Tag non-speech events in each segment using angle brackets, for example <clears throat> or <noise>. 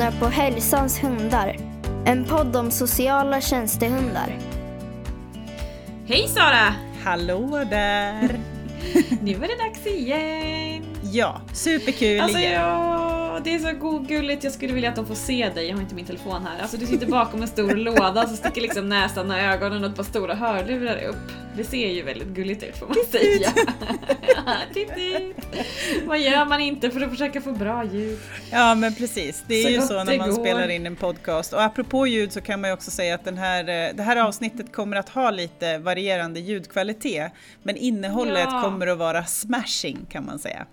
lyssnar på Hälsans hundar. En podd om sociala tjänstehundar. Hej Sara! Hallå där! <laughs> Nu är det dags igen! Ja, superkul Alltså igen. ja, det är så godgulligt. Jag skulle vilja att de får se dig. Jag har inte min telefon här. Alltså du sitter bakom en stor låda så sticker liksom näsan och ögonen och ett par stora hörlurar upp. Det ser ju väldigt gulligt ut får man säga. <laughs> Titt, titt. Vad gör man inte för att försöka få bra ljud? Ja men precis, det är Så ju så när man går. spelar in en podcast. Och apropå ljud så kan man ju också säga att den här, eh, det här avsnittet kommer att ha lite varierande ljudkvalitet. Men innehållet Ja. kommer att vara smashing kan man säga.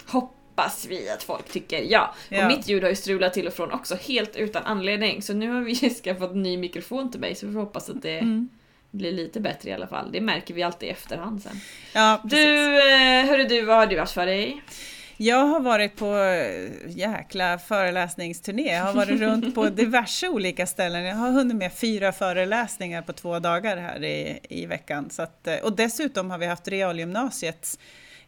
Hoppas vi att folk tycker. Ja, Ja. och mitt ljud har ju strulat till och från också helt utan anledning. Så nu har vi <laughs> skaffat en ny mikrofon till mig så vi får hoppas att det Mm. blir lite bättre i alla fall. Det märker vi alltid i efterhand sen. Ja, precis. Du, eh, hörru du, vad har du haft för dig? Jag har varit på eh, jäkla föreläsningsturné. Jag har varit runt på <laughs> diverse olika ställen. Jag har hunnit med fyra föreläsningar på två dagar här i, i veckan. Så att, eh, och dessutom har vi haft realgymnasiets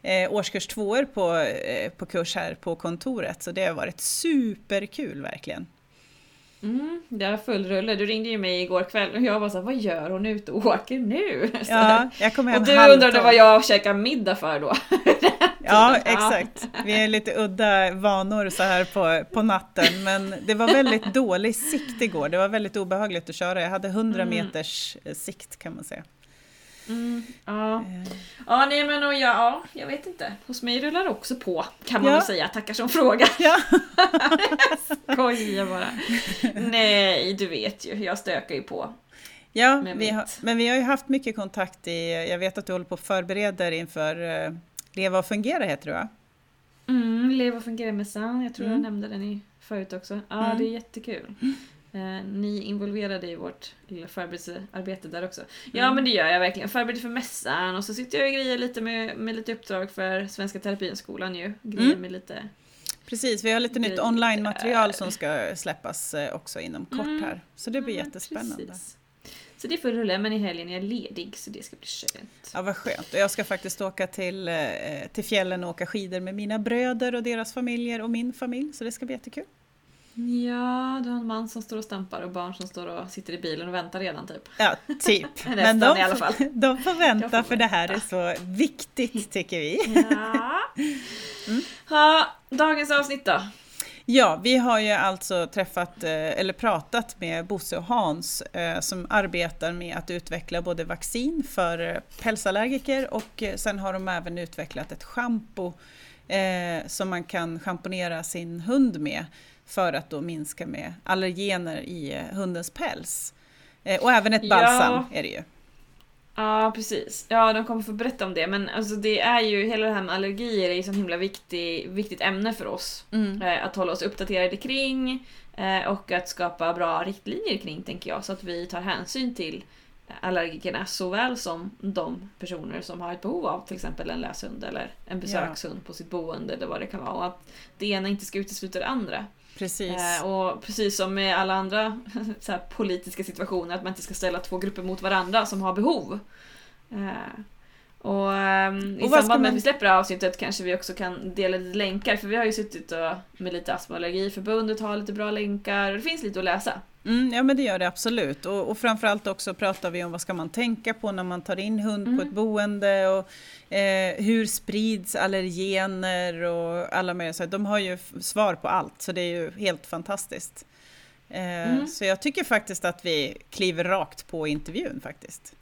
eh, årskurs tvåor på, eh, på kurs här på kontoret. Så det har varit superkul verkligen. Mm, det är full rulle. Du ringde ju mig igår kväll och jag var såhär, vad gör hon ute och åker nu? <laughs> Så Ja, jag kom hem och du halv undrade vad jag käkar middag för då? <laughs> Ja, exakt. Vi är lite udda vanor så här på, på natten, men det var väldigt dålig sikt igår. Det var väldigt obehagligt att köra. Jag hade 100 Mm. meters eh, sikt kan man säga. Mm, ja. Eh, ja, nej men och ja, ja, jag vet inte. Hos mig rullar det också på, kan man Ja. väl säga. Tackar som fråga. Ja, <laughs> Skojar bara. Nej, du vet ju, jag stökar ju på. ja vi har, men vi har ju haft mycket kontakt i, jag vet att du håller på att förbereda dig inför eh, Leva och fungera heter det va? Mm, Leva och fungera med Sam, jag tror Mm. jag nämnde den i förut också. Ja, Mm. det är jättekul. Eh, ni är involverade i vårt lilla förberedelsearbete där också. Ja Mm. men det gör jag verkligen. Förbereder för mässan och så sitter jag och grejer lite med, med lite uppdrag för Svenska Terapinskolan ju. Grejer Mm. med lite... Precis, vi har lite nytt online-material som ska släppas eh, också inom kort Mm. här. Så det blir men jättespännande. precis. Så det full rulle, men i helgen är jag ledig så det ska bli skönt. Ja, vad skönt. Och jag ska faktiskt åka till, eh, till fjällen och åka skidor med mina bröder och deras familjer och min familj, så det ska bli jättekul. Ja, du har en man som står och stampar och barn som står och sitter i bilen och väntar redan typ. Ja, typ. <laughs> Men de, i alla fall. <laughs> de får vänta får för det här är så viktigt <laughs> tycker vi. Ja. ja, dagens avsnitt då? Ja, vi har ju alltså träffat eh, eller pratat med Bosse och Hans eh, som arbetar med att utveckla både vaccin för eh, pälsallergiker och sen har de även utvecklat ett schampo som man kan schamponera sin hund med för att då minska med allergener i eh, hundens päls. Eh, och även ett Ja. balsam är det ju. Ja, precis. Ja, de kommer få berätta om det. Men alltså det är ju, hela det här med allergier är ju så himla viktig, viktigt ämne för oss. Mm. Eh, att hålla oss uppdaterade kring eh, och att skapa bra riktlinjer kring, tänker jag. Så att vi tar hänsyn till allergikerna såväl som de personer som har ett behov av till exempel en löshund eller en besökshund på sitt boende eller vad det kan vara. Och att det ena inte ska utesluta det andra. Precis. Eh, och precis som med alla andra <laughs> så här, politiska situationer, att man inte ska ställa två grupper mot varandra som har behov. Eh, och i Och ska samband med man- att vi släpper det här avsnittet kanske vi också kan dela lite länkar, för vi har ju suttit och, med lite astma och allergiförbundet, har lite bra länkar, och det finns lite att läsa. Mm, ja men det gör det absolut. Och, och framförallt också pratar vi om vad ska man tänka på när man tar in hund på Mm. ett boende och eh, hur sprids allergener och alla möjliga saker. De har ju svar på allt så det är ju helt fantastiskt. Eh, Mm. Så jag tycker faktiskt att vi kliver rakt på intervjun faktiskt.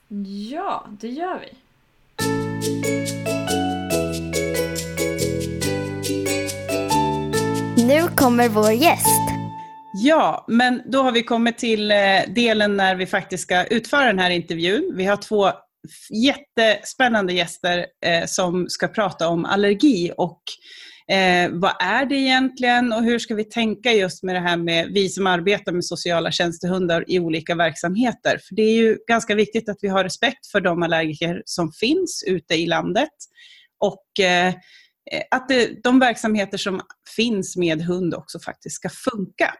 Ja, det gör vi. Nu kommer vår gäst. Ja, men då har vi kommit till eh, delen när vi faktiskt ska utföra den här intervjun. Vi har två jättespännande gäster eh, som ska prata om allergi och eh, vad är det egentligen och hur ska vi tänka just med det här med vi som arbetar med sociala tjänstehundar i olika verksamheter. För det är ju ganska viktigt att vi har respekt för de allergiker som finns ute i landet och eh, att det, de verksamheter som finns med hund också faktiskt ska funka.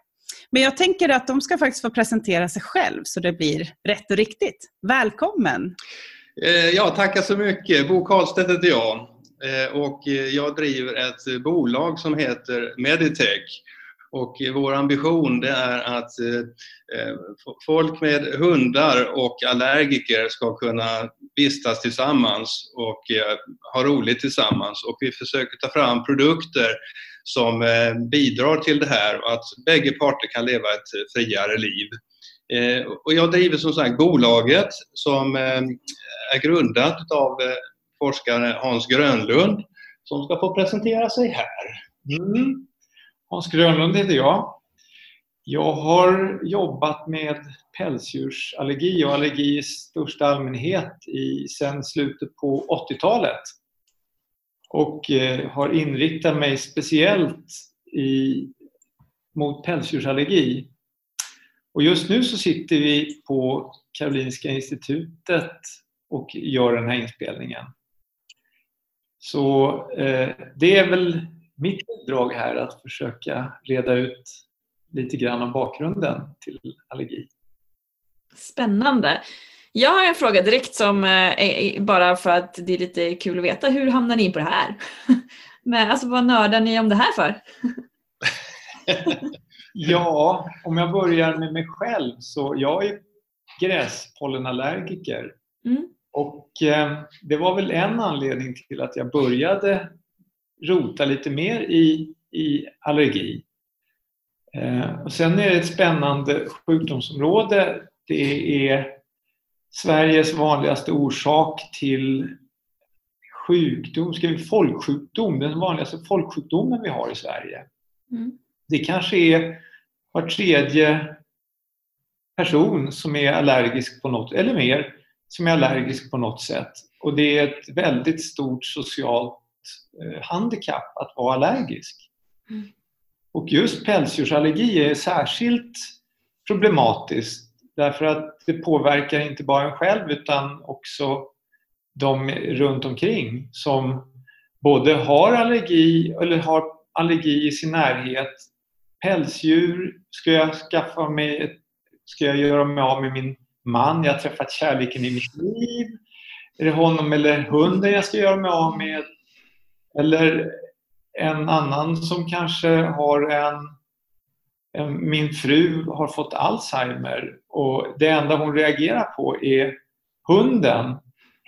Men jag tänker att de ska faktiskt få presentera sig själv så det blir rätt och riktigt. Välkommen! Eh, ja, tackar så mycket. Bo Karlstedt heter jag. Eh, och eh, jag driver ett eh, bolag som heter Meditech. Och vår ambition det är att folk med hundar och allergiker ska kunna vistas tillsammans och ha roligt tillsammans. Och vi försöker ta fram produkter som bidrar till det här och att bägge parter kan leva ett friare liv. Och jag driver som sagt bolaget som är grundat av forskaren Hans Grönlund som ska få presentera sig här. Mm. Hans Grönlund heter jag. Jag har jobbat med pälsdjursallergi och allergi i största allmänhet i, sedan slutet på 80-talet. Och eh, har inriktat mig speciellt i, mot pälsdjursallergi. Och just nu så sitter vi på Karolinska institutet och gör den här inspelningen. Så eh, det är väl mitt uppdrag här att försöka reda ut lite grann om bakgrunden till allergi. Spännande. Jag har en fråga direkt som eh, bara för att det är lite kul att veta. Hur hamnar ni in på det här? <laughs> Men, alltså, vad nördar ni om det här för? <laughs> <laughs> ja, om jag börjar med mig själv så jag är gräspollenallergiker. Mm. Och eh, det var väl en anledning till att jag började rota lite mer i, i allergi. Eh, och sen är det ett spännande sjukdomsområde. Det är Sveriges vanligaste orsak till sjukdom, ska vi folksjukdom, den vanligaste folksjukdomen vi har i Sverige. Mm. Det kanske är var tredje person som är allergisk på något, eller mer, som är allergisk på något sätt. Och det är ett väldigt stort socialt eh, handikapp att vara allergisk. Mm. Och just pälsdjursallergi är särskilt problematiskt därför att det påverkar inte bara en själv utan också de runt omkring som både har allergi eller har allergi i sin närhet. Pälsdjur, ska jag skaffa mig, ska jag göra mig av med min man, jag har träffat kärleken i mitt liv. Är det honom eller hunden jag ska göra mig av med? Eller en annan som kanske har en, en, Min fru har fått Alzheimer och det enda hon reagerar på är hunden.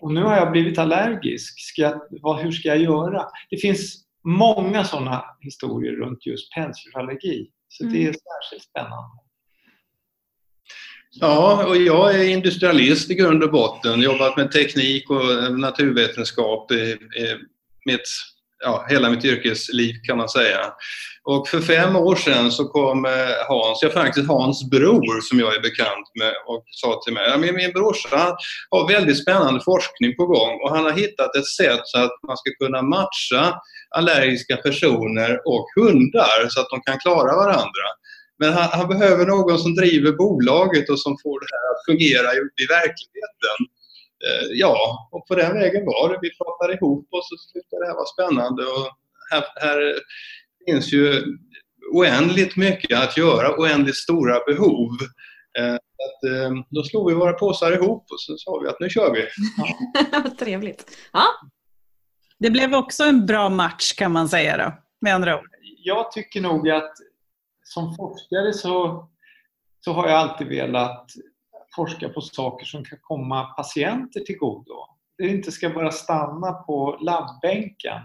Och nu har jag blivit allergisk. Ska jag, vad, hur ska jag göra? Det finns många sådana historier runt just pälsdjursallergi. Så mm. det är mm. särskilt spännande. Ja, och jag är industrialist i grund och botten. Jobbat med teknik och naturvetenskap i, i mitt, ja, hela mitt yrkesliv kan man säga. Och för fem år sedan så kom eh, Hans, ja faktiskt Hans bror som jag är bekant med och sa till mig, ja, min, min brorsa har väldigt spännande forskning på gång och han har hittat ett sätt så att man ska kunna matcha allergiska personer och hundar så att de kan klara varandra. Men han, han, behöver någon som driver bolaget och som får det här att fungera i, i verkligheten. Eh, ja, och på den vägen var det. Vi pratade ihop oss och tyckte det här var spännande. Och här, här finns ju oändligt mycket att göra, oändligt stora behov. Eh, att, eh, då slog vi våra påsar ihop och så sa vi att nu kör vi. <laughs> Ja. Trevligt. Ja. Det blev också en bra match kan man säga då, med andra ord. Jag tycker nog att som forskare så, så har jag alltid velat forska på saker som kan komma patienter till godo. Det inte ska bara stanna på labbänken.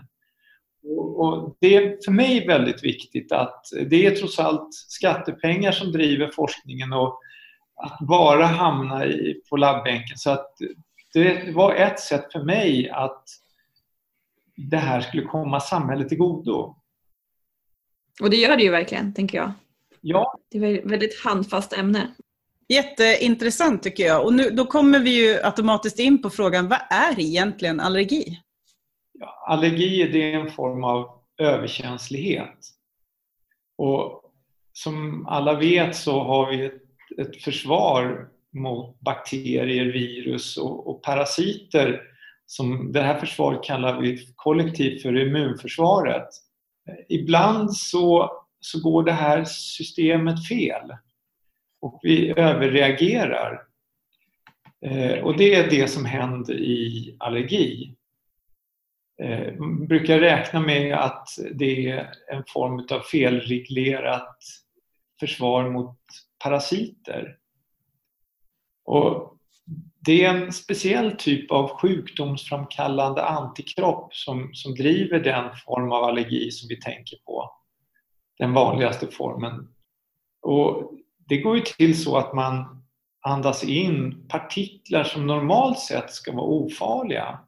Och, och det är för mig väldigt viktigt att det är trots allt skattepengar som driver forskningen och att bara hamna i, på labbänken. Så att det var ett sätt för mig att det här skulle komma samhället till godo. Och det gör det ju verkligen, tänker jag. Ja. Det är ett väldigt handfast ämne. Jätteintressant tycker jag. Och nu, då kommer vi ju automatiskt in på frågan, vad är egentligen allergi? Ja, allergi det är en form av överkänslighet. Och som alla vet så har vi ett, ett försvar mot bakterier, virus och, och parasiter. Som, det här försvaret kallar vi kollektivt för immunförsvaret. Ibland så så går det här systemet fel. Och vi överreagerar. Eh, och det är det som händer i allergi. eh, man brukar räkna med att det är en form av felreglerat försvar mot parasiter. Och det är en speciell typ av sjukdomsframkallande antikropp som, som driver den form av allergi som vi tänker på. Den vanligaste formen. Och det går ju till så att man andas in partiklar som normalt sett ska vara ofarliga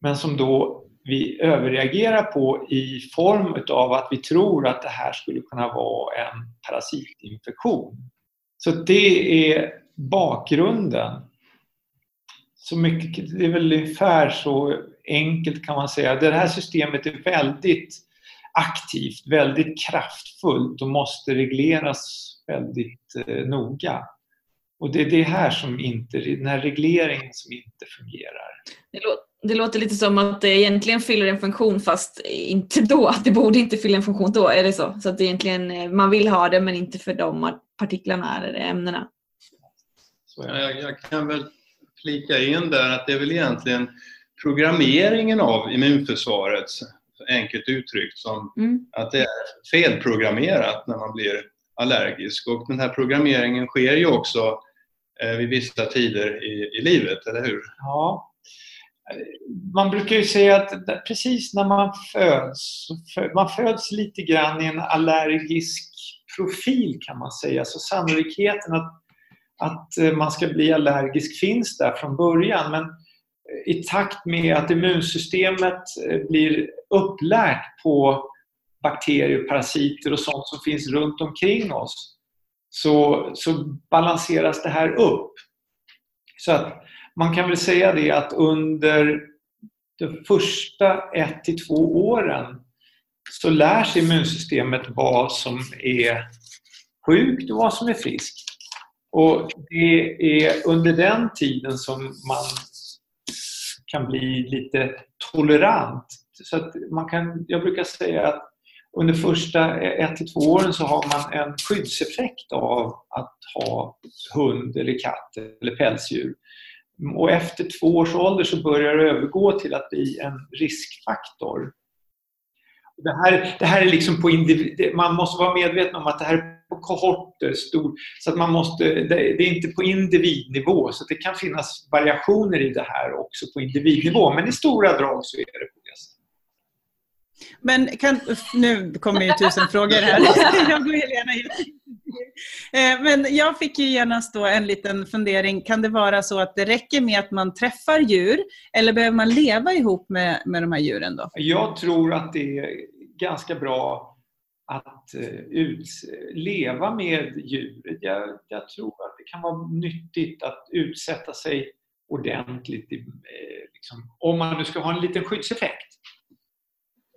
men som då vi överreagerar på i form av att vi tror att det här skulle kunna vara en parasitinfektion. Så det är bakgrunden. Så mycket, det är väl ungefär så enkelt kan man säga. Det här systemet är väldigt aktivt, väldigt kraftfullt och måste regleras väldigt eh, noga. Och det är det här som inte, den här regleringen som inte fungerar. Det låter, det låter lite som att det egentligen fyller en funktion fast inte då. Det borde inte fylla en funktion då, är det så? Så att det egentligen, eh, man vill ha det men inte för de partiklarna eller ämnena. Så jag, jag kan väl flika in där att det är väl egentligen programmeringen av immunförsvaret, enkelt uttryckt, som mm. att det är felprogrammerat när man blir allergisk. Och den här programmeringen sker ju också eh, vid vissa tider i, i livet, eller hur? Ja. Man brukar ju säga att precis när man föds, man föds lite grann i en allergisk profil kan man säga, så sannolikheten att, att eh, man ska bli allergisk finns där från början. Men eh, i takt med att immunsystemet eh, blir upplärt på bakterier, parasiter och sånt som finns runt omkring oss så, så balanseras det här upp. Så att man kan väl säga det att under de första ett till två åren så lär sig immunsystemet vad som är sjukt och vad som är friskt. Och det är under den tiden som man kan bli lite tolerant. Så att man kan, jag brukar säga att under första ett till två åren så har man en skyddseffekt av att ha hund eller katt eller pälsdjur. Och efter två års ålder så börjar det övergå till att bli en riskfaktor. Det här, det här är liksom på individ, man måste vara medveten om att det här är på kohorter, stor, så att man måste, det, är inte på individnivå, så det kan finnas variationer i det här också på individnivå, men i stora drag så är det på det sättet. Men kan, nu kommer ju tusen frågor här. <laughs> Jag går Helena eh, Men jag fick ju genast då en liten fundering. Kan det vara så att det räcker med att man träffar djur eller behöver man leva ihop med, med de här djuren? Då? Jag tror att det är ganska bra att uh, ut, leva med djur. Jag, jag, tror att det kan vara nyttigt att utsätta sig ordentligt, i, eh, liksom, om man nu ska ha en liten skyddseffekt.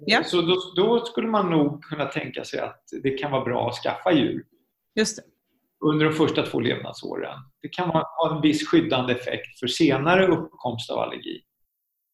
Ja. Så då, då, skulle man nog kunna tänka sig att det kan vara bra att skaffa djur. Just det. Under de första två levnadsåren. Det kan ha en viss skyddande effekt för senare uppkomst av allergi.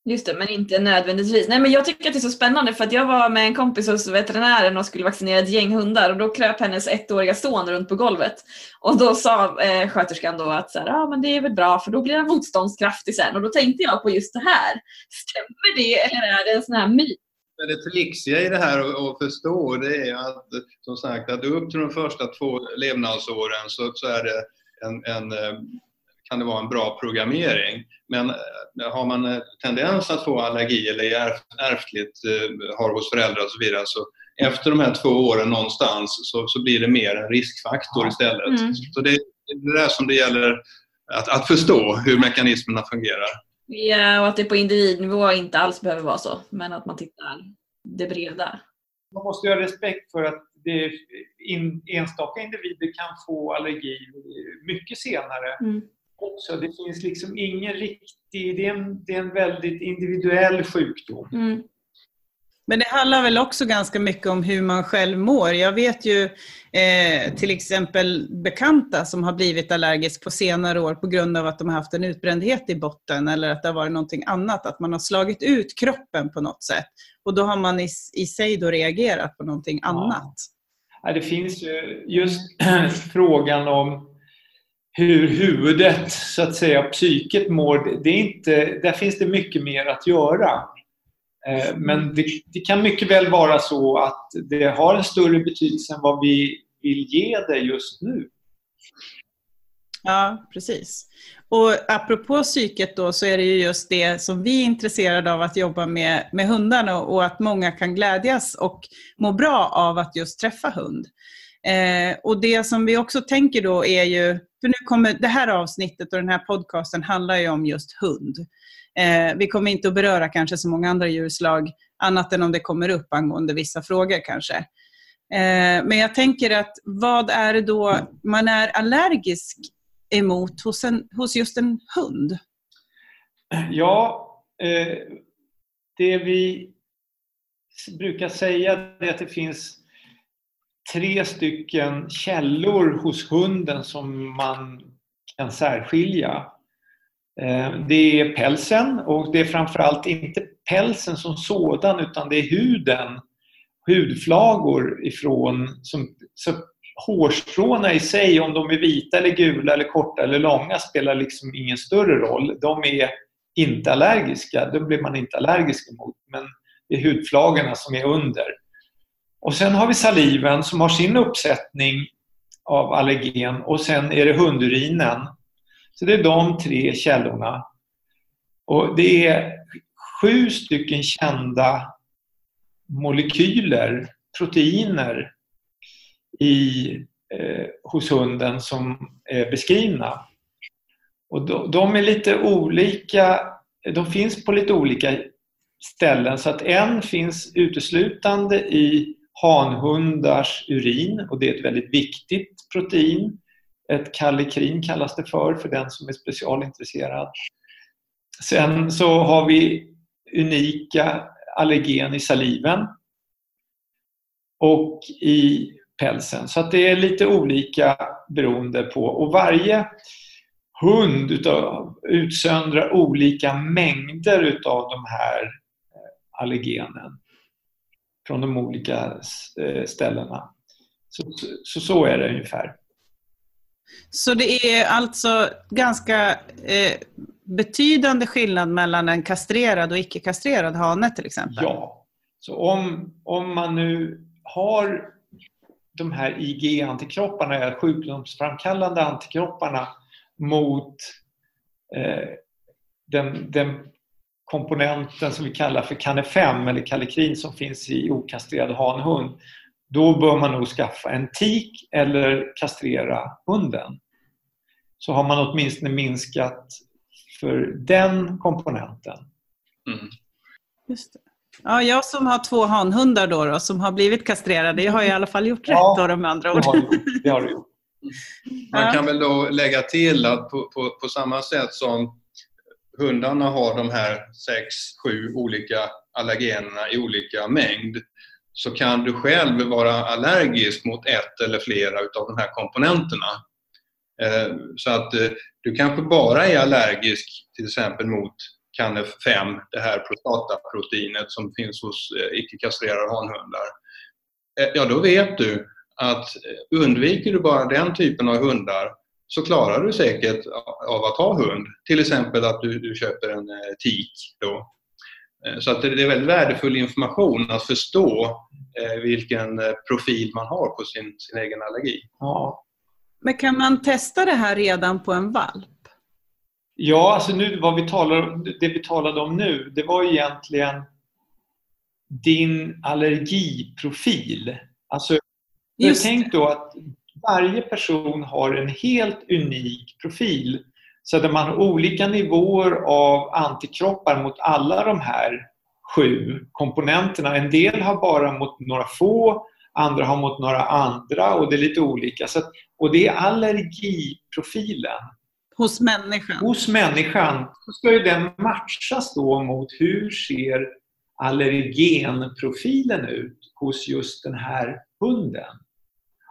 Just det, men inte nödvändigtvis. Nej, men jag tycker att det är så spännande för att jag var med en kompis hos veterinären och skulle vaccinera ett gäng hundar och då kröp hennes ettåriga son runt på golvet. Och då sa eh, sköterskan då att så här, ah, men det är väl bra för då blir han motståndskraftig sen. Och då tänkte jag på just det här. Stämmer det eller är det en sån här myt? det trixiga i det här att förstå det är att som sagt att upp till de första två levnadsåren så, så är det en, en, eh, kan det vara en bra programmering. Men eh, har man tendens att få allergi eller är ärftligt eh, har hos föräldrar och så vidare så efter de här två åren någonstans så, så blir det mer en riskfaktor istället. Mm. Så det, det är det där som det gäller att, att förstå hur mekanismerna fungerar. Ja, och att det på individnivå inte alls behöver vara så, men att man tittar det breda. Man måste ju ha respekt för att det in, enstaka individer kan få allergi mycket senare. Mm. Också. Det finns liksom ingen riktig... Det är en, det är en väldigt individuell sjukdom. Mm. Men det handlar väl också ganska mycket om hur man själv mår. Jag vet ju eh, till exempel bekanta som har blivit allergisk på senare år på grund av att de har haft en utbrändhet i botten eller att det har varit någonting annat, att man har slagit ut kroppen på något sätt. Och då har man i, i sig då reagerat på någonting ja. annat. Ja, det finns ju just <clears throat> frågan om hur huvudet, så att säga, psyket mår. Det är inte, där finns det mycket mer att göra. Eh, men det, det, kan mycket väl vara så att det har en större betydelse än vad vi vill ge det just nu. Ja, precis. Och apropå psyket då så är det ju just det som vi är intresserade av att jobba med, med hundarna och att många kan glädjas och må bra av att just träffa hund. Eh, och det som vi också tänker då är ju, för nu kommer det här avsnittet och den här podcasten handlar ju om just hund. Eh, vi kommer inte att beröra kanske så många andra djurslag annat än om det kommer upp angående vissa frågor kanske. Eh, men jag tänker att vad är det då man är allergisk emot hos, en, hos just en hund? Ja, eh, det vi brukar säga är att det finns tre stycken källor hos hunden som man kan särskilja. Eh, det är pälsen och det är framförallt inte pälsen som sådan utan det är huden, hudflagor ifrån som, så hårstråna i sig, om de är vita eller gula eller korta eller långa spelar liksom ingen större roll. De är inte allergiska, de blir man inte allergisk emot. Men det är hudflagorna som är under. Och sen har vi saliven som har sin uppsättning av allergen och sen är det hundurinen. Så det är de tre källorna. Och det är sju stycken kända molekyler, proteiner i, eh, hos hunden som är beskrivna. Och de, de är lite olika, de finns på lite olika ställen så att en finns uteslutande i hanhundars urin och det är ett väldigt viktigt protein. Ett kallikrin kallas det för, för den som är specialintresserad. Sen så har vi unika allergen i saliven och i pälsen. Så att det är lite olika beroende på. Och varje hund utav, utsöndrar olika mängder utav de här eh, allergenen från de olika eh, ställena. Så, så, så är det ungefär. Så det är alltså ganska eh, betydande skillnad mellan en kastrerad och icke-kastrerad hane till exempel? Ja. Så om, om man nu har de här IG-antikropparna, sjukdomsframkallande antikropparna mot eh, den, den, komponenten som vi kallar för CANE5 eller kallikrin som finns i okastrerad hanhund, då bör man nog skaffa en tik eller kastrera hunden. Så har man åtminstone minskat för den komponenten. Mm. Just det. Ja, jag som har två hanhundar då, då, som har blivit kastrerade, jag har i alla fall gjort rätt ja, då med andra ord. Det har du gjort. Man kan väl då lägga till att på, på, på samma sätt som hundarna har de här sex, sju olika allergenerna i olika mängd så kan du själv vara allergisk mot ett eller flera av de här komponenterna. Eh, så att eh, du kanske bara är allergisk till exempel mot CANF5, det här prostataproteinet som finns hos eh, icke-kastrerade hanhundar. Ja, då vet du att undviker du bara den typen av hundar så klarar du säkert av att ha hund. Till exempel att du, du köper en tik. Då. Så att det är väldigt värdefull information att förstå vilken profil man har på sin, sin egen allergi. Ja, men kan man testa det här redan på en valp? Ja, alltså nu, vad vi talar, det vi talade om nu, det var egentligen din allergiprofil. Alltså, tänk då att varje person har en helt unik profil. Så att man har olika nivåer av antikroppar mot alla de här sju komponenterna. En del har bara mot några få, andra har mot några andra och det är lite olika. Så att, och det är allergiprofilen. Hos människan? Hos människan. Så ska ju den matchas då mot hur ser allergenprofilen ut hos just den här hunden.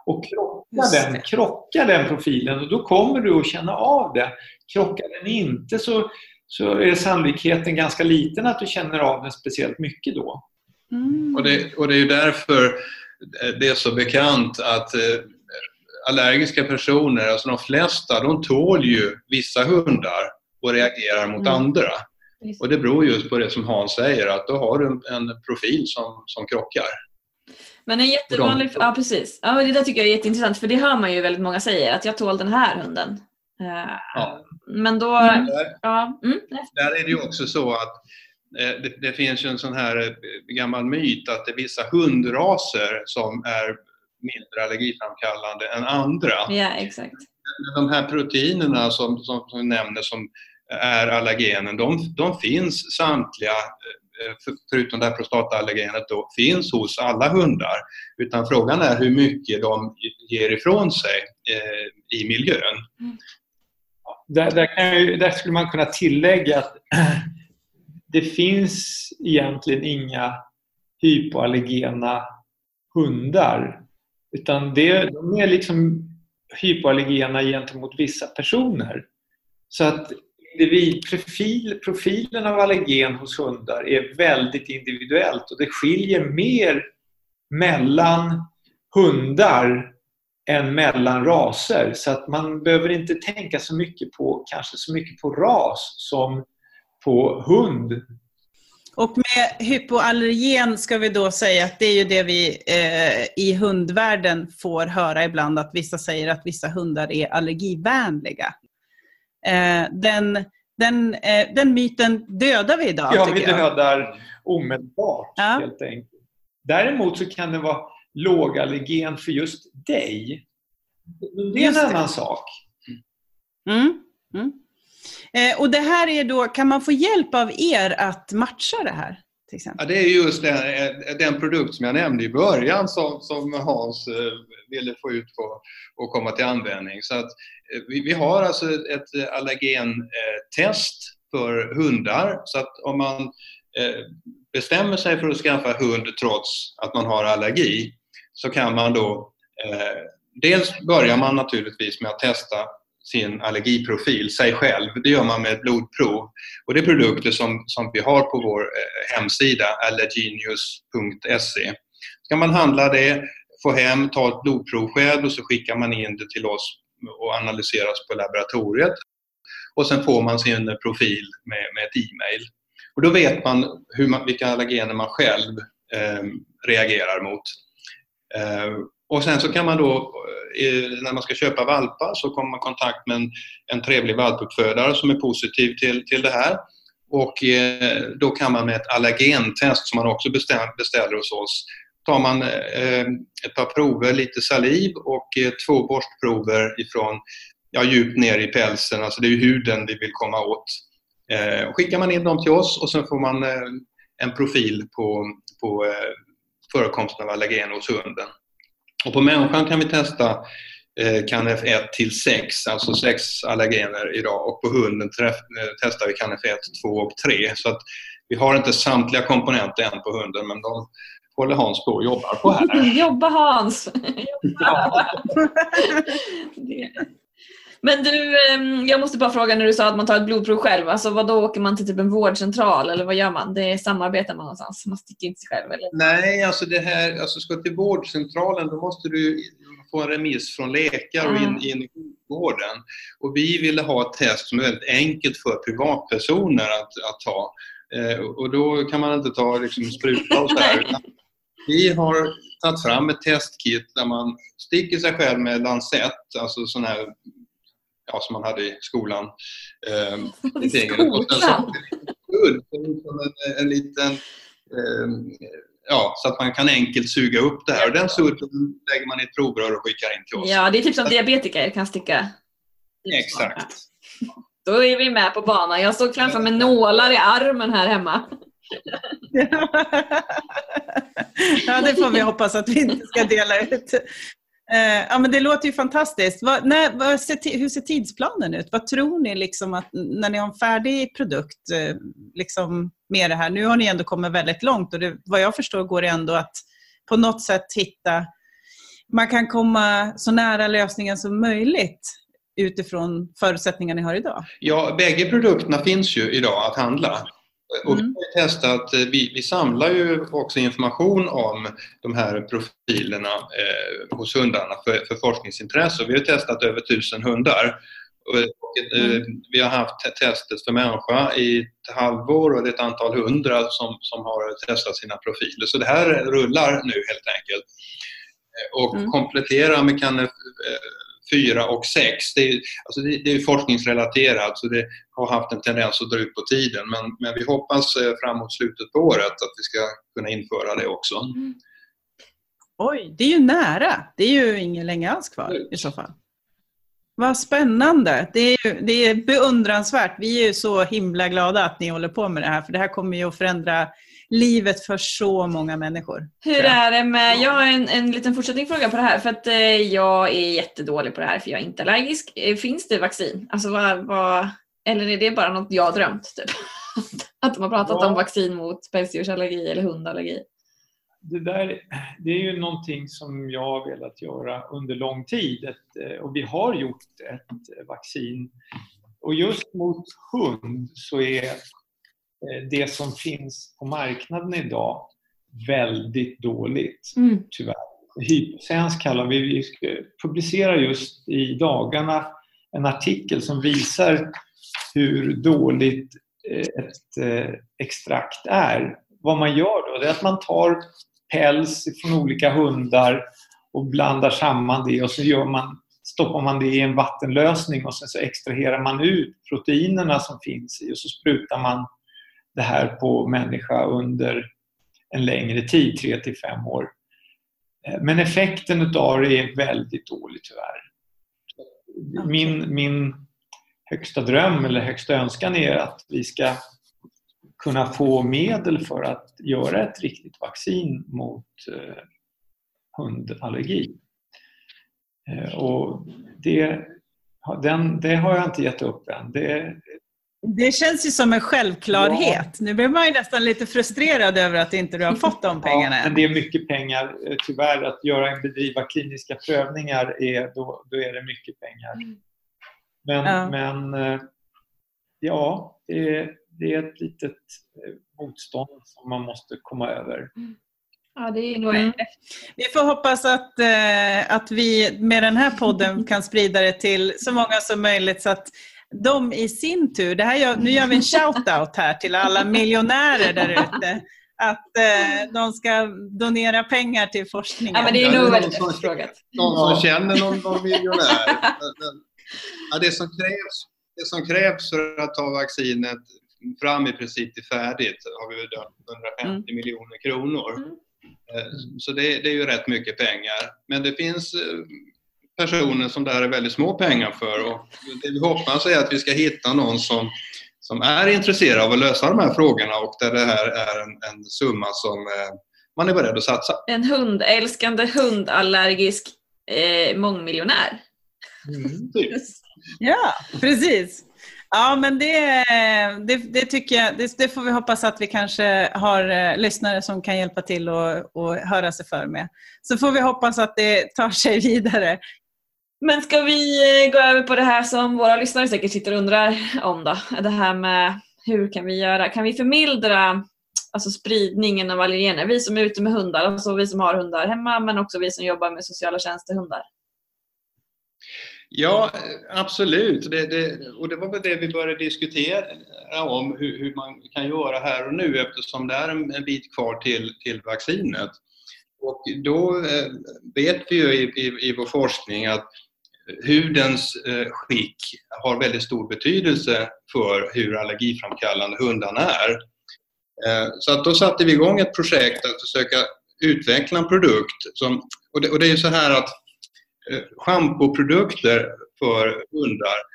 Och den, krockar den profilen, då kommer du att känna av det. Krockar den inte så, så är sannolikheten ganska liten att du känner av den speciellt mycket då. Mm. Och, det, och det är därför det är så bekant att eh, allergiska personer, alltså de flesta, de tål ju vissa hundar och reagerar mot mm. andra. Och det beror just på det som Hans säger, att då har du en profil som, som krockar. Men en jättevanlig... Ja, precis. Ja, det där tycker jag är jätteintressant för det hör man ju väldigt många säger att jag tål den här hunden. Uh, ja. Men då... Mm. Ja, mm. Där är det ju också så att eh, det, det, finns ju en sån här eh, gammal myt att det är vissa hundraser som är mindre allergiframkallande än andra. Ja, exakt. De här proteinerna som, som, som nämner som är allergenen, de, de finns samtliga Eh, förutom det här prostataallergenet då, finns hos alla hundar. Utan frågan är hur mycket de ger ifrån sig eh, i miljön. Mm. Där, där, ju, där, skulle man kunna tillägga att <clears throat> det finns egentligen inga hypoallergena hundar. Utan det, de är liksom hypoallergena gentemot vissa personer. Så att individprofil, profilen av allergen hos hundar är väldigt individuellt och det skiljer mer mellan hundar än mellan raser. Så att man behöver inte tänka så mycket på, kanske så mycket på ras som på hund. Och med hypoallergen ska vi då säga att det är ju det vi eh, i hundvärlden får höra ibland att vissa säger att vissa hundar är allergivänliga. Eh, den, den, eh, den myten dödar vi idag. Ja, vi dödar omedelbart ja. helt enkelt. Däremot så kan det vara lågallergen för just dig. Det är just en annan det. sak. Mm. Mm. Eh, och det här är då, kan man få hjälp av er att matcha det här? Ja, det är just den, eh, den, produkt som jag nämnde i början som, som Hans eh, ville få ut på och komma till användning. Så att, eh, vi, vi har alltså ett allergentest för hundar så att om man bestämmer sig för att skaffa hund trots att man har allergi så kan man då Dels börjar man naturligtvis med att testa sin allergiprofil, sig själv. Det gör man med ett blodprov. Och det är produkter som, som vi har på vår eh, hemsida allergenius.se. Ska man handla det, få hem, ta ett blodprov själv och så skickar man in det till oss och analyseras på laboratoriet. Och sen får man sin profil med, med ett e-mail. Och då vet man, hur man vilka allergener man själv eh, reagerar mot. Eh, och sen så kan man då, eh, när man ska köpa valpar, så kommer man i kontakt med en, en trevlig valpuppfödare som är positiv till, till det här. Och eh, då kan man med ett allergentest som man också beställer, beställer hos oss, tar man eh, ett par prover, lite saliv och eh, två borstprover ifrån ja, djupt ner i pälsen, alltså det är ju huden vi vill komma åt. Eh, skickar man in dem till oss och sen får man eh, en profil på, på eh, förekomsten av allergen hos hunden. Och på människan kan vi testa eh, CANF 1 till 6, alltså 6 allergener idag och på hunden eh, testar vi CANF 1, 2 och 3. Så att vi har inte samtliga komponenter än på hunden men de håller Hans på och jobbar på här. <laughs> Jobba Hans! <laughs> <laughs> Men du, ehm, jag måste bara fråga när du sa att man tar ett blodprov själv. Alltså vad då åker man till typ en vårdcentral eller vad gör man? Det samarbetar man någonstans? Man sticker inte sig själv eller? Nej, alltså det här, alltså ska till vårdcentralen då måste du få en remiss från läkare och in, in i sjukvården. Och vi ville ha ett test som är väldigt enkelt för privatpersoner att, att ta. Eh, och då kan man inte ta liksom, spruta och så här. <laughs> Vi har tagit fram ett testkit där man sticker sig själv med lansett, alltså sån här ja, som man hade i skolan. Eh, <laughs> I skolan? En, en liten eh, ja, så att man kan enkelt suga upp det här. Och den sudden lägger man i ett provrör och skickar in till oss. Ja, det är typ som diabetiker kan sticka. Exakt. <laughs> Då är vi med på banan. Jag stod framför med nålar i armen här hemma. <laughs> ja, det får vi hoppas att vi inte ska dela ut. Eh, ja, men det låter ju fantastiskt. Vad, när, vad ser, hur ser tidsplanen ut? Vad tror ni liksom att, när ni har en färdig produkt eh, liksom, med det här? Nu har ni ändå kommit väldigt långt och det, vad jag förstår går det ändå att på något sätt hitta... Man kan komma så nära lösningen som möjligt utifrån förutsättningarna ni har idag? Ja, bägge produkterna finns ju idag att handla. Och mm. vi, har testat, eh, vi, vi, samlar ju också information om de här profilerna eh, hos hundarna för, för forskningsintresse. Vi har testat över tusen hundar. Mm. Vi har haft testet för människa i ett halvår och det är ett antal hundra som, som har testat sina profiler. Så det här rullar nu helt enkelt. Och mm. komplettera med KANEF 4 och 6, det är, alltså det, det är forskningsrelaterat så det har haft en tendens att dra ut på tiden. Men, men vi hoppas framåt slutet på året att vi ska kunna införa det också. Mm. Oj, det är ju nära. Det är ju inget länge alls kvar i så fall. Vad spännande! Det är, ju, det är beundransvärt. Vi är ju så himla glada att ni håller på med det här, för det här kommer ju att förändra livet för så många människor. Hur är det med, jag har en, en liten fortsättningsfråga på det här, för att eh, jag är jättedålig på det här för jag är inte allergisk. Eh, finns det vaccin? Alltså vad, vad, eller är det bara något jag har drömt? Typ? <laughs> att de har pratat ja. om vaccin mot pälsdjursallergi eller hundallergi? det där det är ju någonting som jag har velat göra under lång tid ett, eh, och vi har gjort ett vaccin. Och just mot hund så är det som finns på marknaden idag väldigt dåligt, mm. tyvärr. Hyposens kallar vi, vi publicerar just i dagarna en artikel som visar hur dåligt eh, ett extrakt är. Vad man gör då, är att man tar päls från olika hundar och blandar samman det och så gör man, stoppar man det i en vattenlösning och sen så extraherar man ut proteinerna som finns i och så sprutar man det här på människa under en längre tid, 3 till 5 år. Eh, men effekten utav det är väldigt dålig tyvärr. Min, min högsta dröm eller högsta önskan är att vi ska kunna få medel för att göra ett riktigt vaccin mot eh, hundallergi. Eh, och det, den, det har jag inte gett upp än. Det, det känns ju som en självklarhet. Ja. Nu blir man ju nästan lite frustrerad över att inte du har fått de pengarna ja, men det är mycket pengar. Eh, tyvärr, att göra, bedriva kliniska prövningar, är, då, då är det mycket pengar. Mm. Men ja, men, eh, ja det, det är ett litet eh, motstånd som man måste komma över. Mm. Ja, det är nog mm. Vi får hoppas att, eh, att vi med den här podden kan sprida det till så många som möjligt så att de i sin tur, det här gör, nu gör vi en shout-out här till alla miljonärer där ute, att eh, de ska donera pengar till forskningen. Ja, men det är nog väldigt efterfrågat. Någon som känner någon, någon miljonär. Ja, det, som krävs, det som krävs för att ta vaccinet fram i princip till färdigt har vi bedömt 150 mm. miljoner kronor. Mm. Eh, så det, det, är ju rätt mycket pengar. Men det finns eh, personer som det här är väldigt små pengar för och det vi hoppas är att vi ska hitta någon som, som är intresserad av att lösa de här frågorna och där det här är en, en summa som eh, man är beredd att satsa. En hundälskande, hundallergisk eh, mångmiljonär. Mm, typ. <laughs> ja, precis. Ja, men det, det, det tycker jag, det, det, får vi hoppas att vi kanske har eh, lyssnare som kan hjälpa till och, och höra sig för med. Så får vi hoppas att det tar sig <laughs> vidare. Men ska vi eh, gå över på det här som våra lyssnare säkert sitter och undrar om då? Det här med hur kan vi göra? Kan vi förmildra alltså spridningen av allergener? Vi som är ute med hundar, alltså vi som har hundar hemma men också vi som jobbar med sociala tjänstehundar. Ja, absolut. Det, det, och det var väl det vi började diskutera om, hur, hur, man kan göra här och nu eftersom det är en, en bit kvar till, till vaccinet. Och då eh, vet vi ju i, i, i vår forskning att hudens eh, skick har väldigt stor betydelse för hur allergiframkallande hundarna är. Eh, så att då satte vi igång ett projekt att försöka utveckla en produkt. Som, och, det, och det är ju så här att eh, schampoprodukter för hundar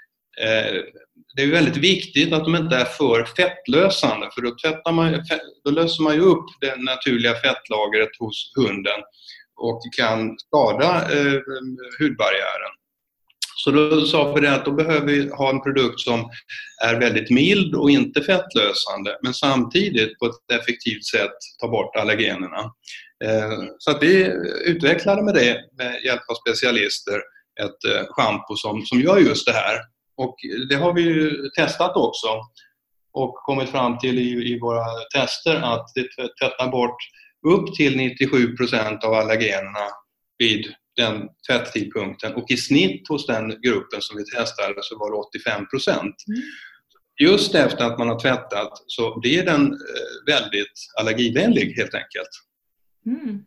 det är väldigt viktigt att de inte är för fettlösande för då, man, då löser man ju upp det naturliga fettlagret hos hunden och kan skada eh, hudbarriären. Så då sa vi det att då behöver vi ha en produkt som är väldigt mild och inte fettlösande men samtidigt på ett effektivt sätt ta bort allergenerna. Eh, så att vi utvecklade med det med hjälp av specialister ett eh, schampo som, som gör just det här. Och det har vi ju testat också och kommit fram till i, i våra tester att det tvättar bort upp till 97 av allergenerna vid den tvätttidpunkten och i snitt hos den gruppen som vi testade så var det 85 procent. Mm. Just efter att man har tvättat så blir den eh, väldigt allergivänlig helt enkelt. Mm.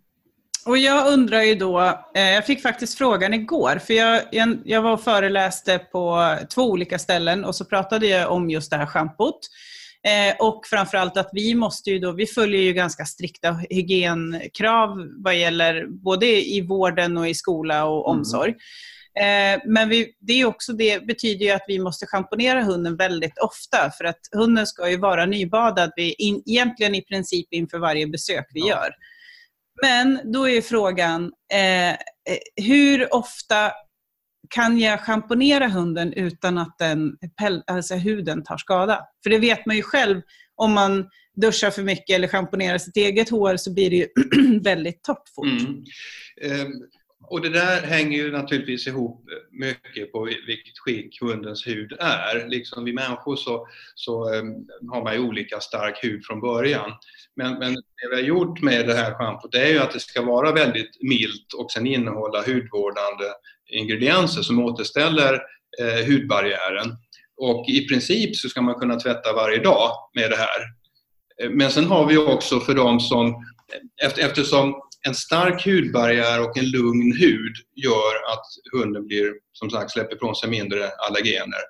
Och jag undrar ju då, eh, jag fick faktiskt frågan igår, för jag, jag, jag var och föreläste på två olika ställen och så pratade jag om just det här schampot. Eh, och framförallt att vi måste ju då, vi följer ju ganska strikta hygienkrav vad gäller både i vården och i skola och mm. omsorg. Eh, men vi, det, är också det betyder ju att vi måste schamponera hunden väldigt ofta för att hunden ska ju vara nybadad vid, in, egentligen i princip inför varje besök vi ja. gör. Men då är frågan, eh, eh, hur ofta kan jag schamponera hunden utan att den, alltså huden tar skada? För det vet man ju själv, om man duschar för mycket eller schamponerar sitt eget hår så blir det ju <clears throat> väldigt torrt fort. Mm. Ehm, och det där hänger ju naturligtvis ihop mycket på vilket skick hundens hud är. Liksom vi människor så, så ehm, har man ju olika stark hud från början. Men, men det vi har gjort med det här schampot är ju att det ska vara väldigt milt och sen innehålla hudvårdande ingredienser som återställer eh, hudbarriären. Och i princip så ska man kunna tvätta varje dag med det här. Eh, men sen har vi också för de som, eftersom en stark hudbarriär och en lugn hud gör att hunden blir, som sagt, släpper ifrån sig mindre allergener.